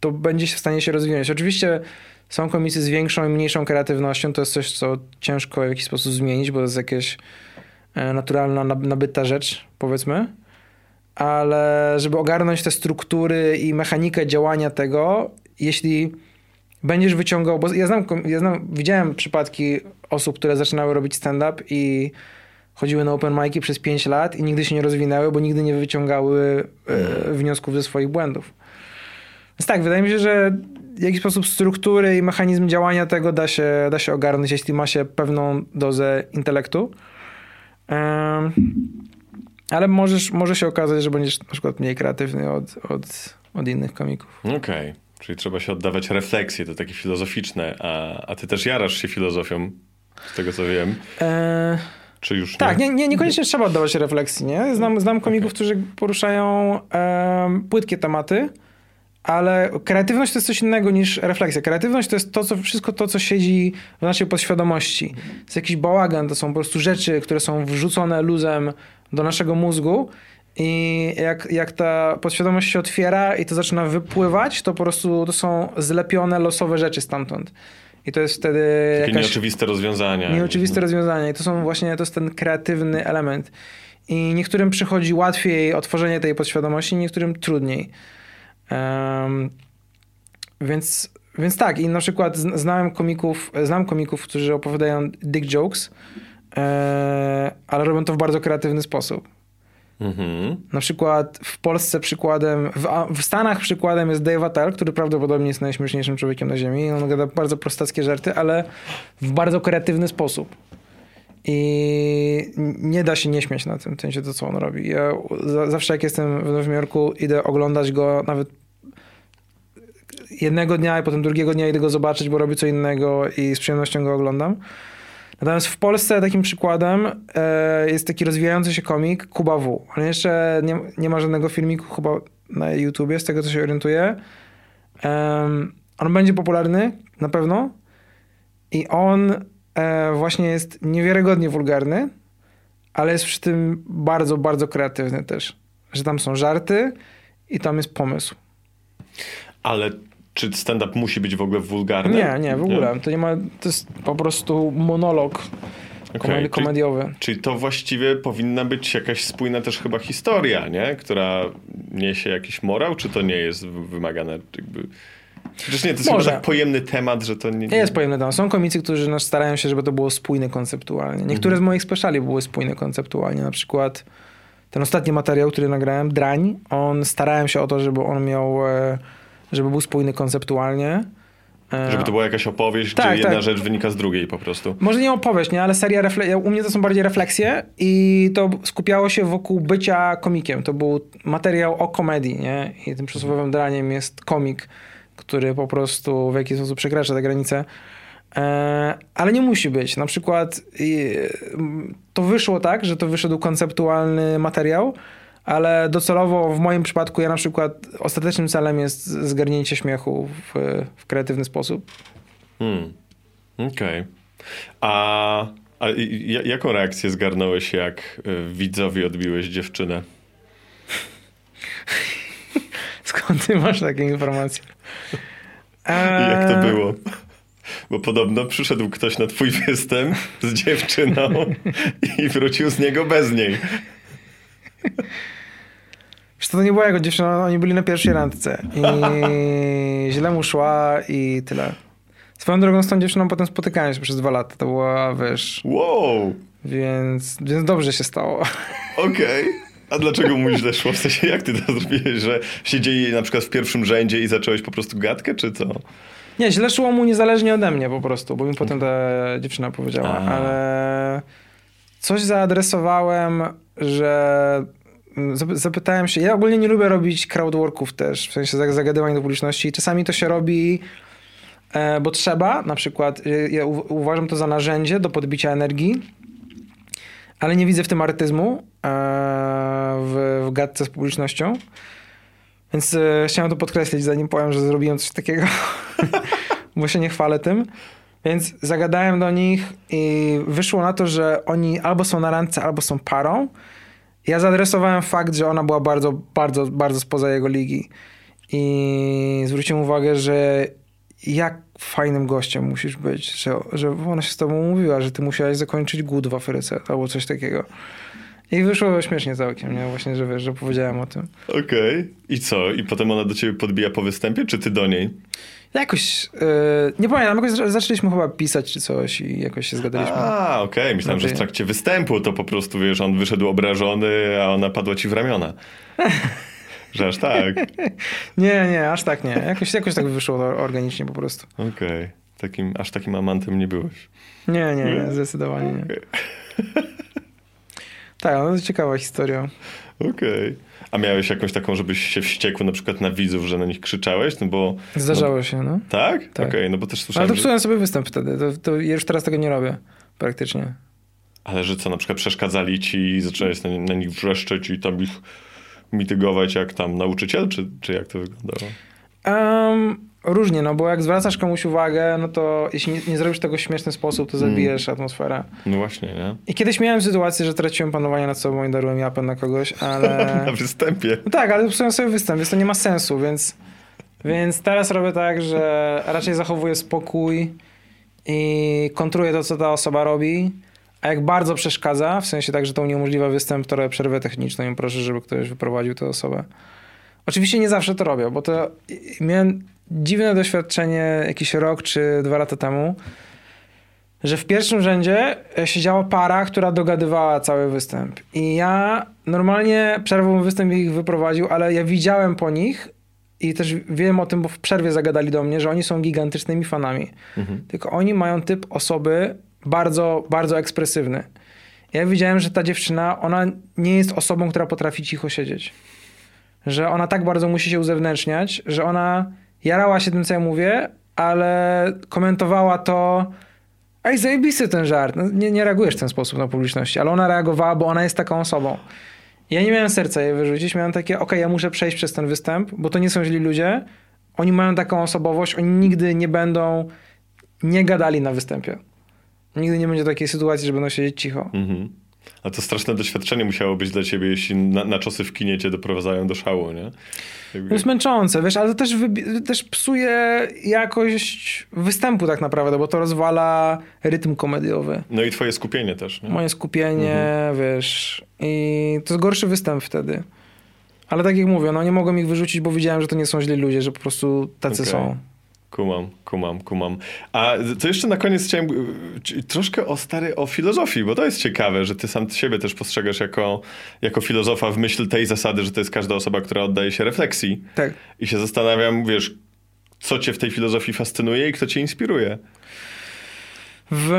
to będzie się w stanie się rozwijać. Oczywiście są komicy z większą i mniejszą kreatywnością. To jest coś, co ciężko w jakiś sposób zmienić, bo to jest jakaś e, naturalna, nab- nabyta rzecz, powiedzmy. Ale żeby ogarnąć te struktury i mechanikę działania tego, jeśli będziesz wyciągał, bo ja znam, ja znam, widziałem przypadki osób, które zaczynały robić stand-up i chodziły na open mic'i przez 5 lat i nigdy się nie rozwinęły, bo nigdy nie wyciągały e, wniosków ze swoich błędów. Więc tak, wydaje mi się, że w jakiś sposób struktury i mechanizm działania tego da się, da się ogarnąć, jeśli ma się pewną dozę intelektu. Em, ale możesz, może się okazać, że będziesz na przykład mniej kreatywny od, od, od innych komików. Okej, czyli trzeba się oddawać refleksje, to takie filozoficzne, a, a ty też jarasz się filozofią, z tego co wiem. E, Czy już Tak, nie? nie, nie, niekoniecznie trzeba oddawać refleksji, nie? Znam, znam komików, którzy poruszają płytkie tematy, ale kreatywność to jest coś innego niż refleksja. Kreatywność to jest to, co, wszystko to, co siedzi w naszej podświadomości. To jest jakiś bałagan, to są po prostu rzeczy, które są wrzucone luzem do naszego mózgu i jak, jak ta podświadomość się otwiera i to zaczyna wypływać, to po prostu to są zlepione, losowe rzeczy stamtąd. I to jest wtedy Takie jakaś... nieoczywiste rozwiązania. Nieoczywiste rozwiązania. I to są właśnie, to jest ten kreatywny element. I niektórym przychodzi łatwiej otworzenie tej podświadomości, niektórym trudniej. Em, więc, więc tak, i na przykład zn- znałem komików, znam komików, którzy opowiadają dick jokes, e, ale robią to w bardzo kreatywny sposób. Mhm. Na przykład w Polsce przykładem, w, w Stanach przykładem jest Dave Attell, który prawdopodobnie jest najśmieszniejszym człowiekiem na ziemi. On gada bardzo prostackie żarty, ale w bardzo kreatywny sposób. I nie da się nie śmiać na tym, w sensie to, co on robi. Ja za, zawsze jak jestem w Nowym Jorku, idę oglądać go nawet jednego dnia i potem drugiego dnia idę go zobaczyć, bo robi co innego i z przyjemnością go oglądam. Natomiast w Polsce takim przykładem e, jest taki rozwijający się komik Kuba W. On jeszcze nie, nie ma żadnego filmiku chyba na YouTubie, z tego co się orientuję. On będzie popularny, na pewno. I on e, właśnie jest niewiarygodnie wulgarny, ale jest przy tym bardzo, bardzo kreatywny też. Że tam są żarty i tam jest pomysł. Ale czy stand-up musi być w ogóle wulgarny? Nie, nie, w ogóle. To nie ma, to jest po prostu monolog Okej, komedi- czyli- komediowy. Czyli to właściwie powinna być jakaś spójna też chyba historia, nie? Która niesie jakiś morał, czy to nie jest wymagane jakby... Przecież nie, to jest Może. tak pojemny temat, że to nie... Nie jest pojemny tam. Są komicy, którzy no, starają się, żeby to było spójne konceptualnie. Niektóre z moich speciali były spójne konceptualnie. Na przykład ten ostatni materiał, który nagrałem, Drań, on starałem się o to, żeby on miał, e, żeby był spójny konceptualnie. E, Żeby to była jakaś opowieść, Tak, gdzie jedna tak. rzecz wynika z drugiej po prostu. Może nie opowieść, nie, ale seria refle- u mnie to są bardziej refleksje i to skupiało się wokół bycia komikiem. To był materiał o komedii, nie? I tym przysłowiowym draniem jest komik, który po prostu w jakiś sposób przekracza te granice. E, ale nie musi być. Na przykład to wyszło tak, że to wyszedł konceptualny materiał, ale docelowo w moim przypadku ja na przykład ostatecznym celem jest zgarnięcie śmiechu w, w kreatywny sposób. Hmm. Okej. A, a ja- jaką reakcję zgarnąłeś, jak y, widzowi odbiłeś dziewczynę? Skąd ty masz takie informacje? Jak to Eee, było? Bo podobno przyszedł ktoś na twój występ z dziewczyną i wrócił z niego bez niej. Wiesz, co, to nie była jego dziewczyna, oni byli na pierwszej randce i źle mu szła i tyle. Swoją drogą z tą dziewczyną potem spotykałem się przez dwa lata. To była, wiesz, Wow! Więc, więc dobrze się stało. Okej. A dlaczego mu źle szło? W sensie, jak ty to zrobiłeś, że siedzieli na przykład w pierwszym rzędzie i zacząłeś po prostu gadkę, czy co? Nie, źle szło mu niezależnie ode mnie po prostu, bo mi potem ta dziewczyna powiedziała, A. ale coś zaadresowałem, że zapytałem się, ja ogólnie nie lubię robić crowdworków też, w sensie zag- zagadywań do publiczności. Czasami to się robi, e, bo trzeba, na przykład e, ja uważam to za narzędzie do podbicia energii, ale nie widzę w tym artyzmu e, w, w gadce z publicznością. Więc chciałem to podkreślić, zanim powiem, że zrobiłem coś takiego, bo się nie chwalę tym. Więc zagadałem do nich i wyszło na to, że oni albo są na randce, albo są parą. Ja zaadresowałem fakt, że ona była bardzo, bardzo, bardzo spoza jego ligi. I zwróciłem uwagę, że jak fajnym gościem musisz być, że, że ona się z tobą mówiła, że ty musiałeś zakończyć głód w Afryce albo coś takiego. I wyszło śmiesznie całkiem, nie? Właśnie, że wiesz, że powiedziałem o tym. Okej. I co? I potem ona do ciebie podbija po występie, czy ty do niej? Jakoś, yy, nie pamiętam, jakoś za- zaczęliśmy chyba pisać czy coś i jakoś się zgadaliśmy. A, okej. Myślałem, że w trakcie występu to po prostu, wiesz, on wyszedł obrażony, a ona padła ci w ramiona. że aż tak. Nie, nie, aż tak nie. Jakoś, jakoś tak wyszło organicznie po prostu. Okej. Takim, aż takim amantem nie byłeś. Nie, nie, nie zdecydowanie nie. Tak, no to ciekawa historia. Okej. A miałeś jakąś taką, żebyś się wściekł na przykład na widzów, że na nich krzyczałeś? No bo... Zdarzało się, no. Tak? Tak. Okej, no bo też Ale słyszałem, to że... psułem sobie występ wtedy. To, to ja już teraz tego nie robię. Praktycznie. Ale że co, na przykład przeszkadzali ci i zacząłeś na, na nich wrzeszczeć i tam ich mitygować jak tam nauczyciel, czy, czy jak to wyglądało? Um, różnie, no bo jak zwracasz komuś uwagę, no to jeśli nie, nie zrobisz tego w śmieszny sposób, to zabijesz atmosferę. No właśnie, nie? I kiedyś miałem sytuację, że traciłem panowanie nad sobą i darłem japę na kogoś, ale... Na występie. No tak, ale psułem sobie występ, więc to nie ma sensu, więc, więc teraz robię tak, że raczej zachowuję spokój i kontruję to, co ta osoba robi, a jak bardzo przeszkadza, w sensie tak, że to uniemożliwia występ, to robię przerwę techniczną i proszę, żeby ktoś wyprowadził tę osobę. Oczywiście nie zawsze to robię, bo to miałem dziwne doświadczenie jakiś rok czy dwa lata temu, że w pierwszym rzędzie siedziała para, która dogadywała cały występ. I ja normalnie przerwą występ ich wyprowadził, ale ja widziałem po nich i też wiem o tym, bo w przerwie zagadali do mnie, że oni są gigantycznymi fanami. Mhm. Tylko oni mają typ osoby bardzo, bardzo ekspresywny. Ja widziałem, że ta dziewczyna, ona nie jest osobą, która potrafi cicho siedzieć. Że ona tak bardzo musi się uzewnętrzniać, że ona jarała się tym, co ja mówię, ale komentowała to Ej, zajebisty ten żart. No, nie, nie reagujesz w ten sposób na publiczności, ale ona reagowała, bo ona jest taką osobą. Ja nie miałem serca jej wyrzucić, miałem takie, okej, ja muszę przejść przez ten występ, bo to nie są źli ludzie. Oni mają taką osobowość, oni nigdy nie będą nie gadali na występie. Nigdy nie będzie takiej sytuacji, że będą siedzieć cicho. Mhm. A to straszne doświadczenie musiało być dla ciebie, jeśli na, na czosy w kinie cię doprowadzają do szału, nie? Jakby- To jest męczące, wiesz, ale to też, też psuje jakość występu tak naprawdę, bo to rozwala rytm komediowy. No i twoje skupienie też, nie? Moje skupienie, wiesz, i to jest gorszy występ wtedy. Ale tak jak mówię, no nie mogłem ich wyrzucić, bo widziałem, że to nie są źli ludzie, że po prostu tacy Okej. są. Kumam, kumam, kumam. A to jeszcze na koniec chciałem ci- troszkę o stary, o filozofii, bo to jest ciekawe, że ty sam siebie też postrzegasz jako, jako filozofa w myśl tej zasady, że to jest każda osoba, która oddaje się refleksji. Tak. I się zastanawiam, wiesz, co cię w tej filozofii fascynuje i kto cię inspiruje. W...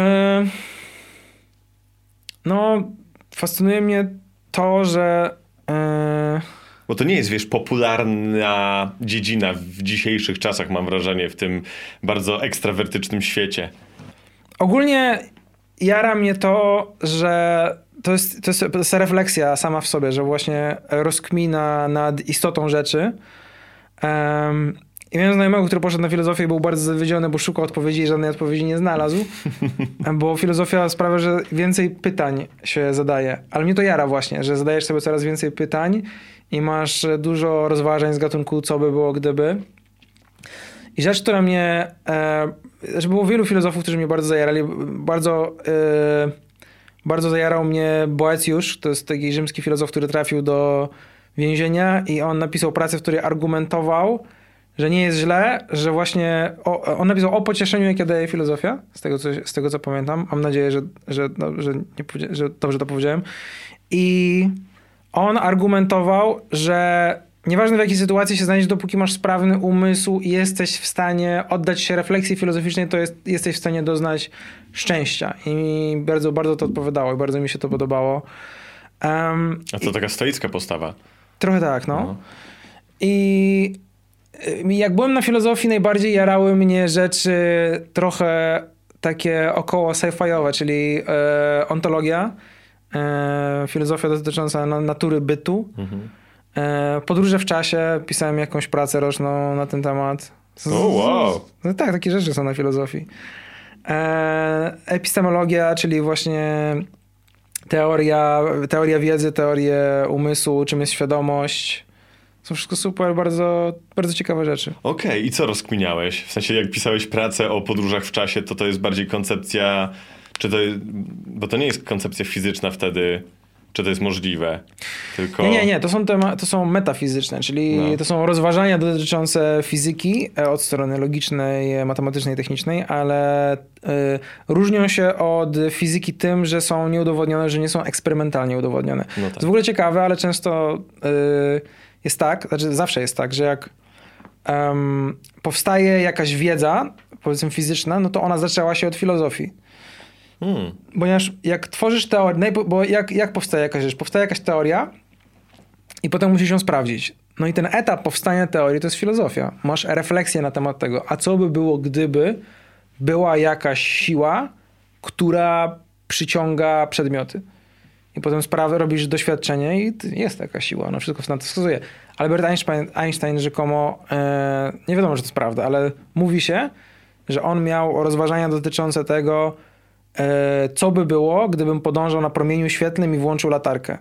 No, fascynuje mnie to, że... e, Bo to nie jest, wiesz, popularna dziedzina w dzisiejszych czasach, mam wrażenie, w tym bardzo ekstrawertycznym świecie. Ogólnie jara mnie to, że to jest, to, jest, to jest refleksja sama w sobie, że właśnie rozkmina nad istotą rzeczy. Um, I miałem znajomego, który poszedł na filozofię i był bardzo zawiedziony, bo szukał odpowiedzi i żadnej odpowiedzi nie znalazł. bo filozofia sprawia, że więcej pytań się zadaje. Ale mnie to jara właśnie, że zadajesz sobie coraz więcej pytań i masz dużo rozważań z gatunku co by było gdyby. I rzecz, która mnie. E, że było wielu filozofów, którzy mnie bardzo zajarali. Bardzo, e, bardzo zajarał mnie Boecjusz. To jest taki rzymski filozof, który trafił do więzienia i on napisał pracę, w której argumentował, że nie jest źle, że właśnie o, on napisał o pocieszeniu, jakie daje filozofia, z tego co, z tego, co pamiętam. Mam nadzieję, że, że, no, że, nie, że dobrze to powiedziałem. I on argumentował, że nieważne w jakiej sytuacji się znajdziesz, dopóki masz sprawny umysł i jesteś w stanie oddać się refleksji filozoficznej, to jest, jesteś w stanie doznać szczęścia. I bardzo, bardzo to odpowiadało i bardzo mi się to podobało. Um, A to taka stoicka postawa. Trochę tak, no. no. I y, jak byłem na filozofii, najbardziej jarały mnie rzeczy trochę takie około sci-fiowe, czyli e, ontologia, e, filozofia dotycząca natury bytu. Mhm. E, podróże w czasie, pisałem jakąś pracę roczną na ten temat. O, oh, wow. No tak, takie rzeczy są na filozofii. E, epistemologia, czyli właśnie teoria, teoria wiedzy, teorie umysłu, czym jest świadomość. Są wszystko super, bardzo, bardzo ciekawe rzeczy. Okej, okay. i co rozkminiałeś? W sensie, jak pisałeś pracę o podróżach w czasie, to to jest bardziej koncepcja, czy to, bo to nie jest koncepcja fizyczna wtedy, czy to jest możliwe? Tylko... Nie, nie, nie. To są, tema, to są metafizyczne, czyli no. to są rozważania dotyczące fizyki e, od strony logicznej, matematycznej, technicznej, ale y, różnią się od fizyki tym, że są nieudowodnione, że nie są eksperymentalnie udowodnione. No tak. To jest w ogóle ciekawe, ale często y, jest tak, znaczy zawsze jest tak, że jak um, powstaje jakaś wiedza, powiedzmy fizyczna, no to ona zaczęła się od filozofii. Hmm. Ponieważ jak tworzysz teorię, bo jak, jak powstaje jakaś rzecz? Powstaje jakaś teoria i potem musisz ją sprawdzić. No i ten etap powstania teorii to jest filozofia. Masz refleksję na temat tego, a co by było, gdyby była jakaś siła, która przyciąga przedmioty. I potem sprawę robisz doświadczenie i jest taka siła, no wszystko na to wskazuje. Albert Einstein, Einstein rzekomo, e, nie wiadomo, że to jest prawda, ale mówi się, że on miał rozważania dotyczące tego, co by było, gdybym podążał na promieniu świetlnym i włączył latarkę.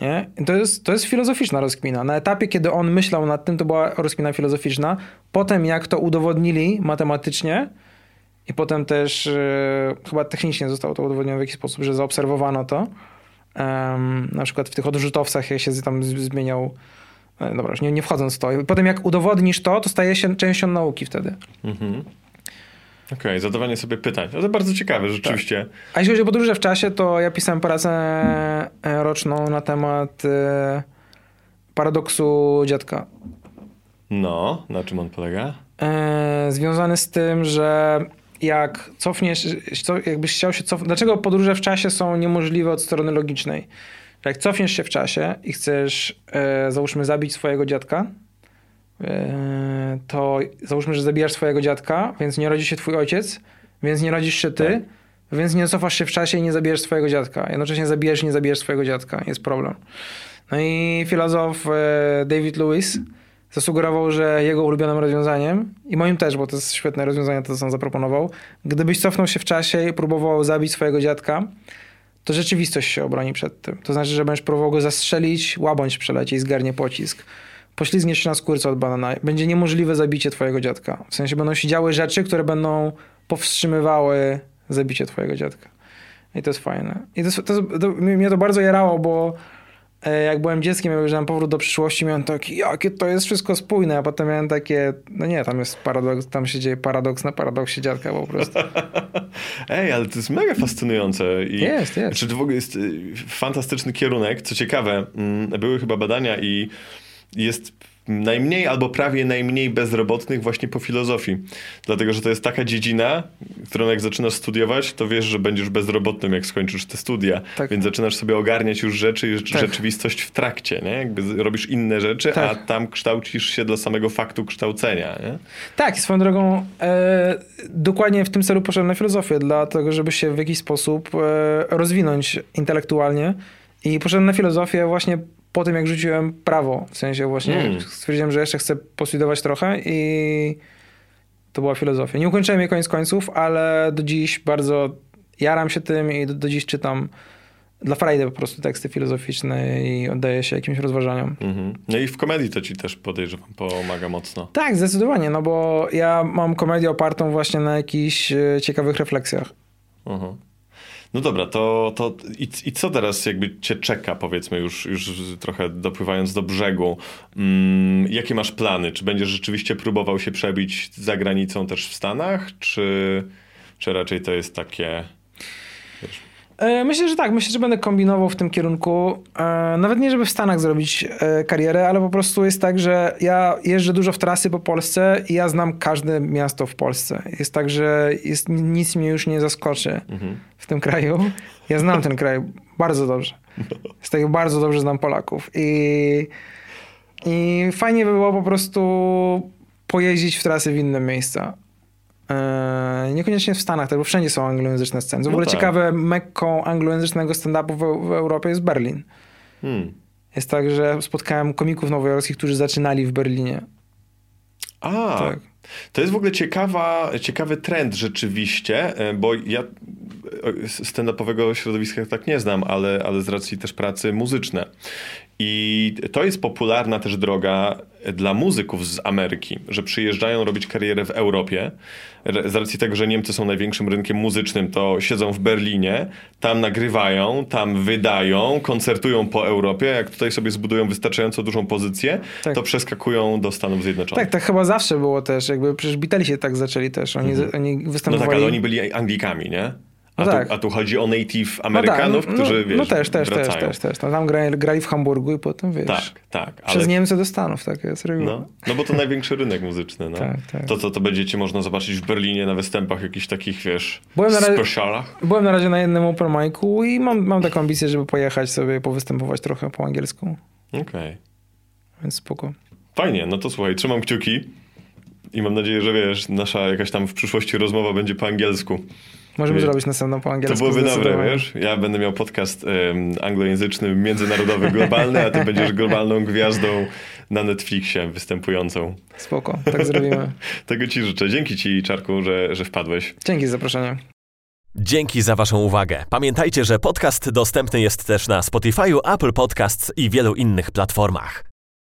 Nie? to, jest, to jest filozoficzna rozkmina. Na etapie, kiedy on myślał nad tym, to była rozkmina filozoficzna. Potem, jak to udowodnili matematycznie, i potem też e, chyba technicznie zostało to udowodnione w jakiś sposób, że zaobserwowano to. Na przykład w tych odrzutowcach, jak się tam zmieniał. E, dobra, już nie, nie wchodząc w to. Potem, jak udowodnisz to, to staje się częścią nauki wtedy. Mhm. Okej, okay, zadawanie sobie pytań. No to bardzo ciekawe, rzeczywiście. Tak. A jeśli chodzi o podróże w czasie, to ja pisałem pracę e, roczną na temat e, paradoksu dziadka. No, na czym on polega? E, związany z tym, że jak cofniesz, jakbyś chciał się cofnąć. Dlaczego podróże w czasie są niemożliwe od strony logicznej? Jak cofniesz się w czasie i chcesz, załóżmy, zabić swojego dziadka, to załóżmy, że zabijasz swojego dziadka, więc nie rodzi się twój ojciec, więc nie rodzisz się ty, tak. więc nie cofasz się w czasie i nie zabijesz swojego dziadka. Jednocześnie zabijesz i nie zabijesz swojego dziadka. Jest problem. No i filozof e, David Lewis zasugerował, że jego ulubionym rozwiązaniem, i moim też, bo to jest świetne rozwiązanie, to co on zaproponował, gdybyś cofnął się w czasie i próbował zabić swojego dziadka, to rzeczywistość się obroni przed tym. To znaczy, że będziesz próbował go zastrzelić, łabądź przeleci i zgarnie pocisk poślizgniesz się na skórce od banana. Będzie niemożliwe zabicie twojego dziadka. W sensie będą się działy rzeczy, które będą powstrzymywały zabicie twojego dziadka. I to jest fajne. I to, to, to, mnie to bardzo jarało, bo e, jak byłem dzieckiem, jak na powrót do przyszłości, miałem takie, jakie to jest wszystko spójne, a potem miałem takie, no nie, tam jest paradoks, tam się dzieje paradoks na paradoksie dziadka po prostu. Ej, ale to jest mega fascynujące. I, jest, jest. Czy to w ogóle jest y, fantastyczny kierunek. Co ciekawe, mm, były chyba badania i jest najmniej albo prawie najmniej bezrobotnych właśnie po filozofii. Dlatego, że to jest taka dziedzina, którą jak zaczynasz studiować, to wiesz, że będziesz bezrobotnym, jak skończysz te studia. Tak. Więc zaczynasz sobie ogarniać już rzeczy i tak. rzeczywistość w trakcie, nie? Jakby robisz inne rzeczy, tak. a tam kształcisz się dla samego faktu kształcenia, nie? Tak, swoją drogą e, dokładnie w tym celu poszedłem na filozofię, dlatego, żeby się w jakiś sposób e, rozwinąć intelektualnie i poszedłem na filozofię właśnie po tym, jak rzuciłem prawo, w sensie właśnie mm. stwierdziłem, że jeszcze chcę postudiować trochę i to była filozofia. Nie ukończyłem jej koniec końców, ale do dziś bardzo jaram się tym i do, do dziś czytam dla frajdy po prostu teksty filozoficzne i oddaję się jakimś rozważaniom. -hmm. No i w komedii to ci też podejrzewam pomaga mocno. Tak, zdecydowanie, no bo ja mam komedię opartą właśnie na jakichś e, ciekawych refleksjach. -huh. No dobra, to, to i, i co teraz jakby cię czeka, powiedzmy, już, już trochę dopływając do brzegu? Mm, jakie masz plany? Czy będziesz rzeczywiście próbował się przebić za granicą też w Stanach, czy, czy raczej to jest takie... Wiesz, Myślę, że tak. Myślę, że będę kombinował w tym kierunku. E, Nawet nie, żeby w Stanach zrobić e, karierę, ale po prostu jest tak, że ja jeżdżę dużo w trasy po Polsce i ja znam każde miasto w Polsce. Jest tak, że jest, nic mnie już nie zaskoczy w tym kraju. Ja znam ten kraj bardzo dobrze. Jest tak, bardzo dobrze znam Polaków. I, I fajnie by było po prostu pojeździć w trasy w inne miejsca. Eee, niekoniecznie w Stanach, tak, bo wszędzie są anglojęzyczne sceny. W No ogóle tak. ciekawe, mekką anglojęzycznego stand-upu w, w Europie jest Berlin. hmm. Jest tak, że spotkałem komików nowojorskich, którzy zaczynali w Berlinie. A, Tak. to jest w ogóle ciekawa, ciekawy trend rzeczywiście, e, bo ja e, stand-upowego środowiska tak nie znam, ale, ale z racji też pracy muzyczne. I to jest popularna też droga dla muzyków z Ameryki, że przyjeżdżają robić karierę w Europie. Z racji tego, że Niemcy są największym rynkiem muzycznym, to siedzą w Berlinie, tam nagrywają, tam wydają, koncertują po Europie. Jak tutaj sobie zbudują wystarczająco dużą pozycję, Tak. to przeskakują do Stanów Zjednoczonych. Tak, tak chyba zawsze było też. Jakby przecież Beatlesi tak zaczęli też. Oni, oni No występowali... tak, ale oni byli Anglikami, nie? A, No tu, tak. a tu chodzi o native No Amerykanów, tak, którzy, no, wiesz, No też, też, też, wracają. też, też. No, tam grali, grali w Hamburgu i potem, wiesz, Tak, tak. przez Ale, Niemcy do Stanów, tak jest reguła. no, no bo to największy rynek muzyczny, no. Tak, tak. To, to, to będziecie można zobaczyć w Berlinie na występach jakichś takich, wiesz, Byłem na razie- specialach. Byłem na razie na jednym open micu i mam, mam taką ambicję, żeby pojechać sobie, powystępować trochę po angielsku, Okej. więc spoko. Fajnie, no to słuchaj, trzymam kciuki i mam nadzieję, że wiesz, nasza jakaś tam w przyszłości rozmowa będzie po angielsku. Możemy Wie- zrobić następną po To angielsku. byłoby dobre, wiesz? Ja będę miał podcast em, anglojęzyczny, międzynarodowy, globalny, a ty będziesz globalną gwiazdą na Netflixie występującą. Spoko, tak zrobimy. Tego ci życzę. Dzięki ci, Czarku, że, że wpadłeś. Dzięki za zaproszenie. Dzięki za Waszą uwagę. Pamiętajcie, że podcast dostępny jest też na Spotify, Apple Podcasts i wielu innych platformach.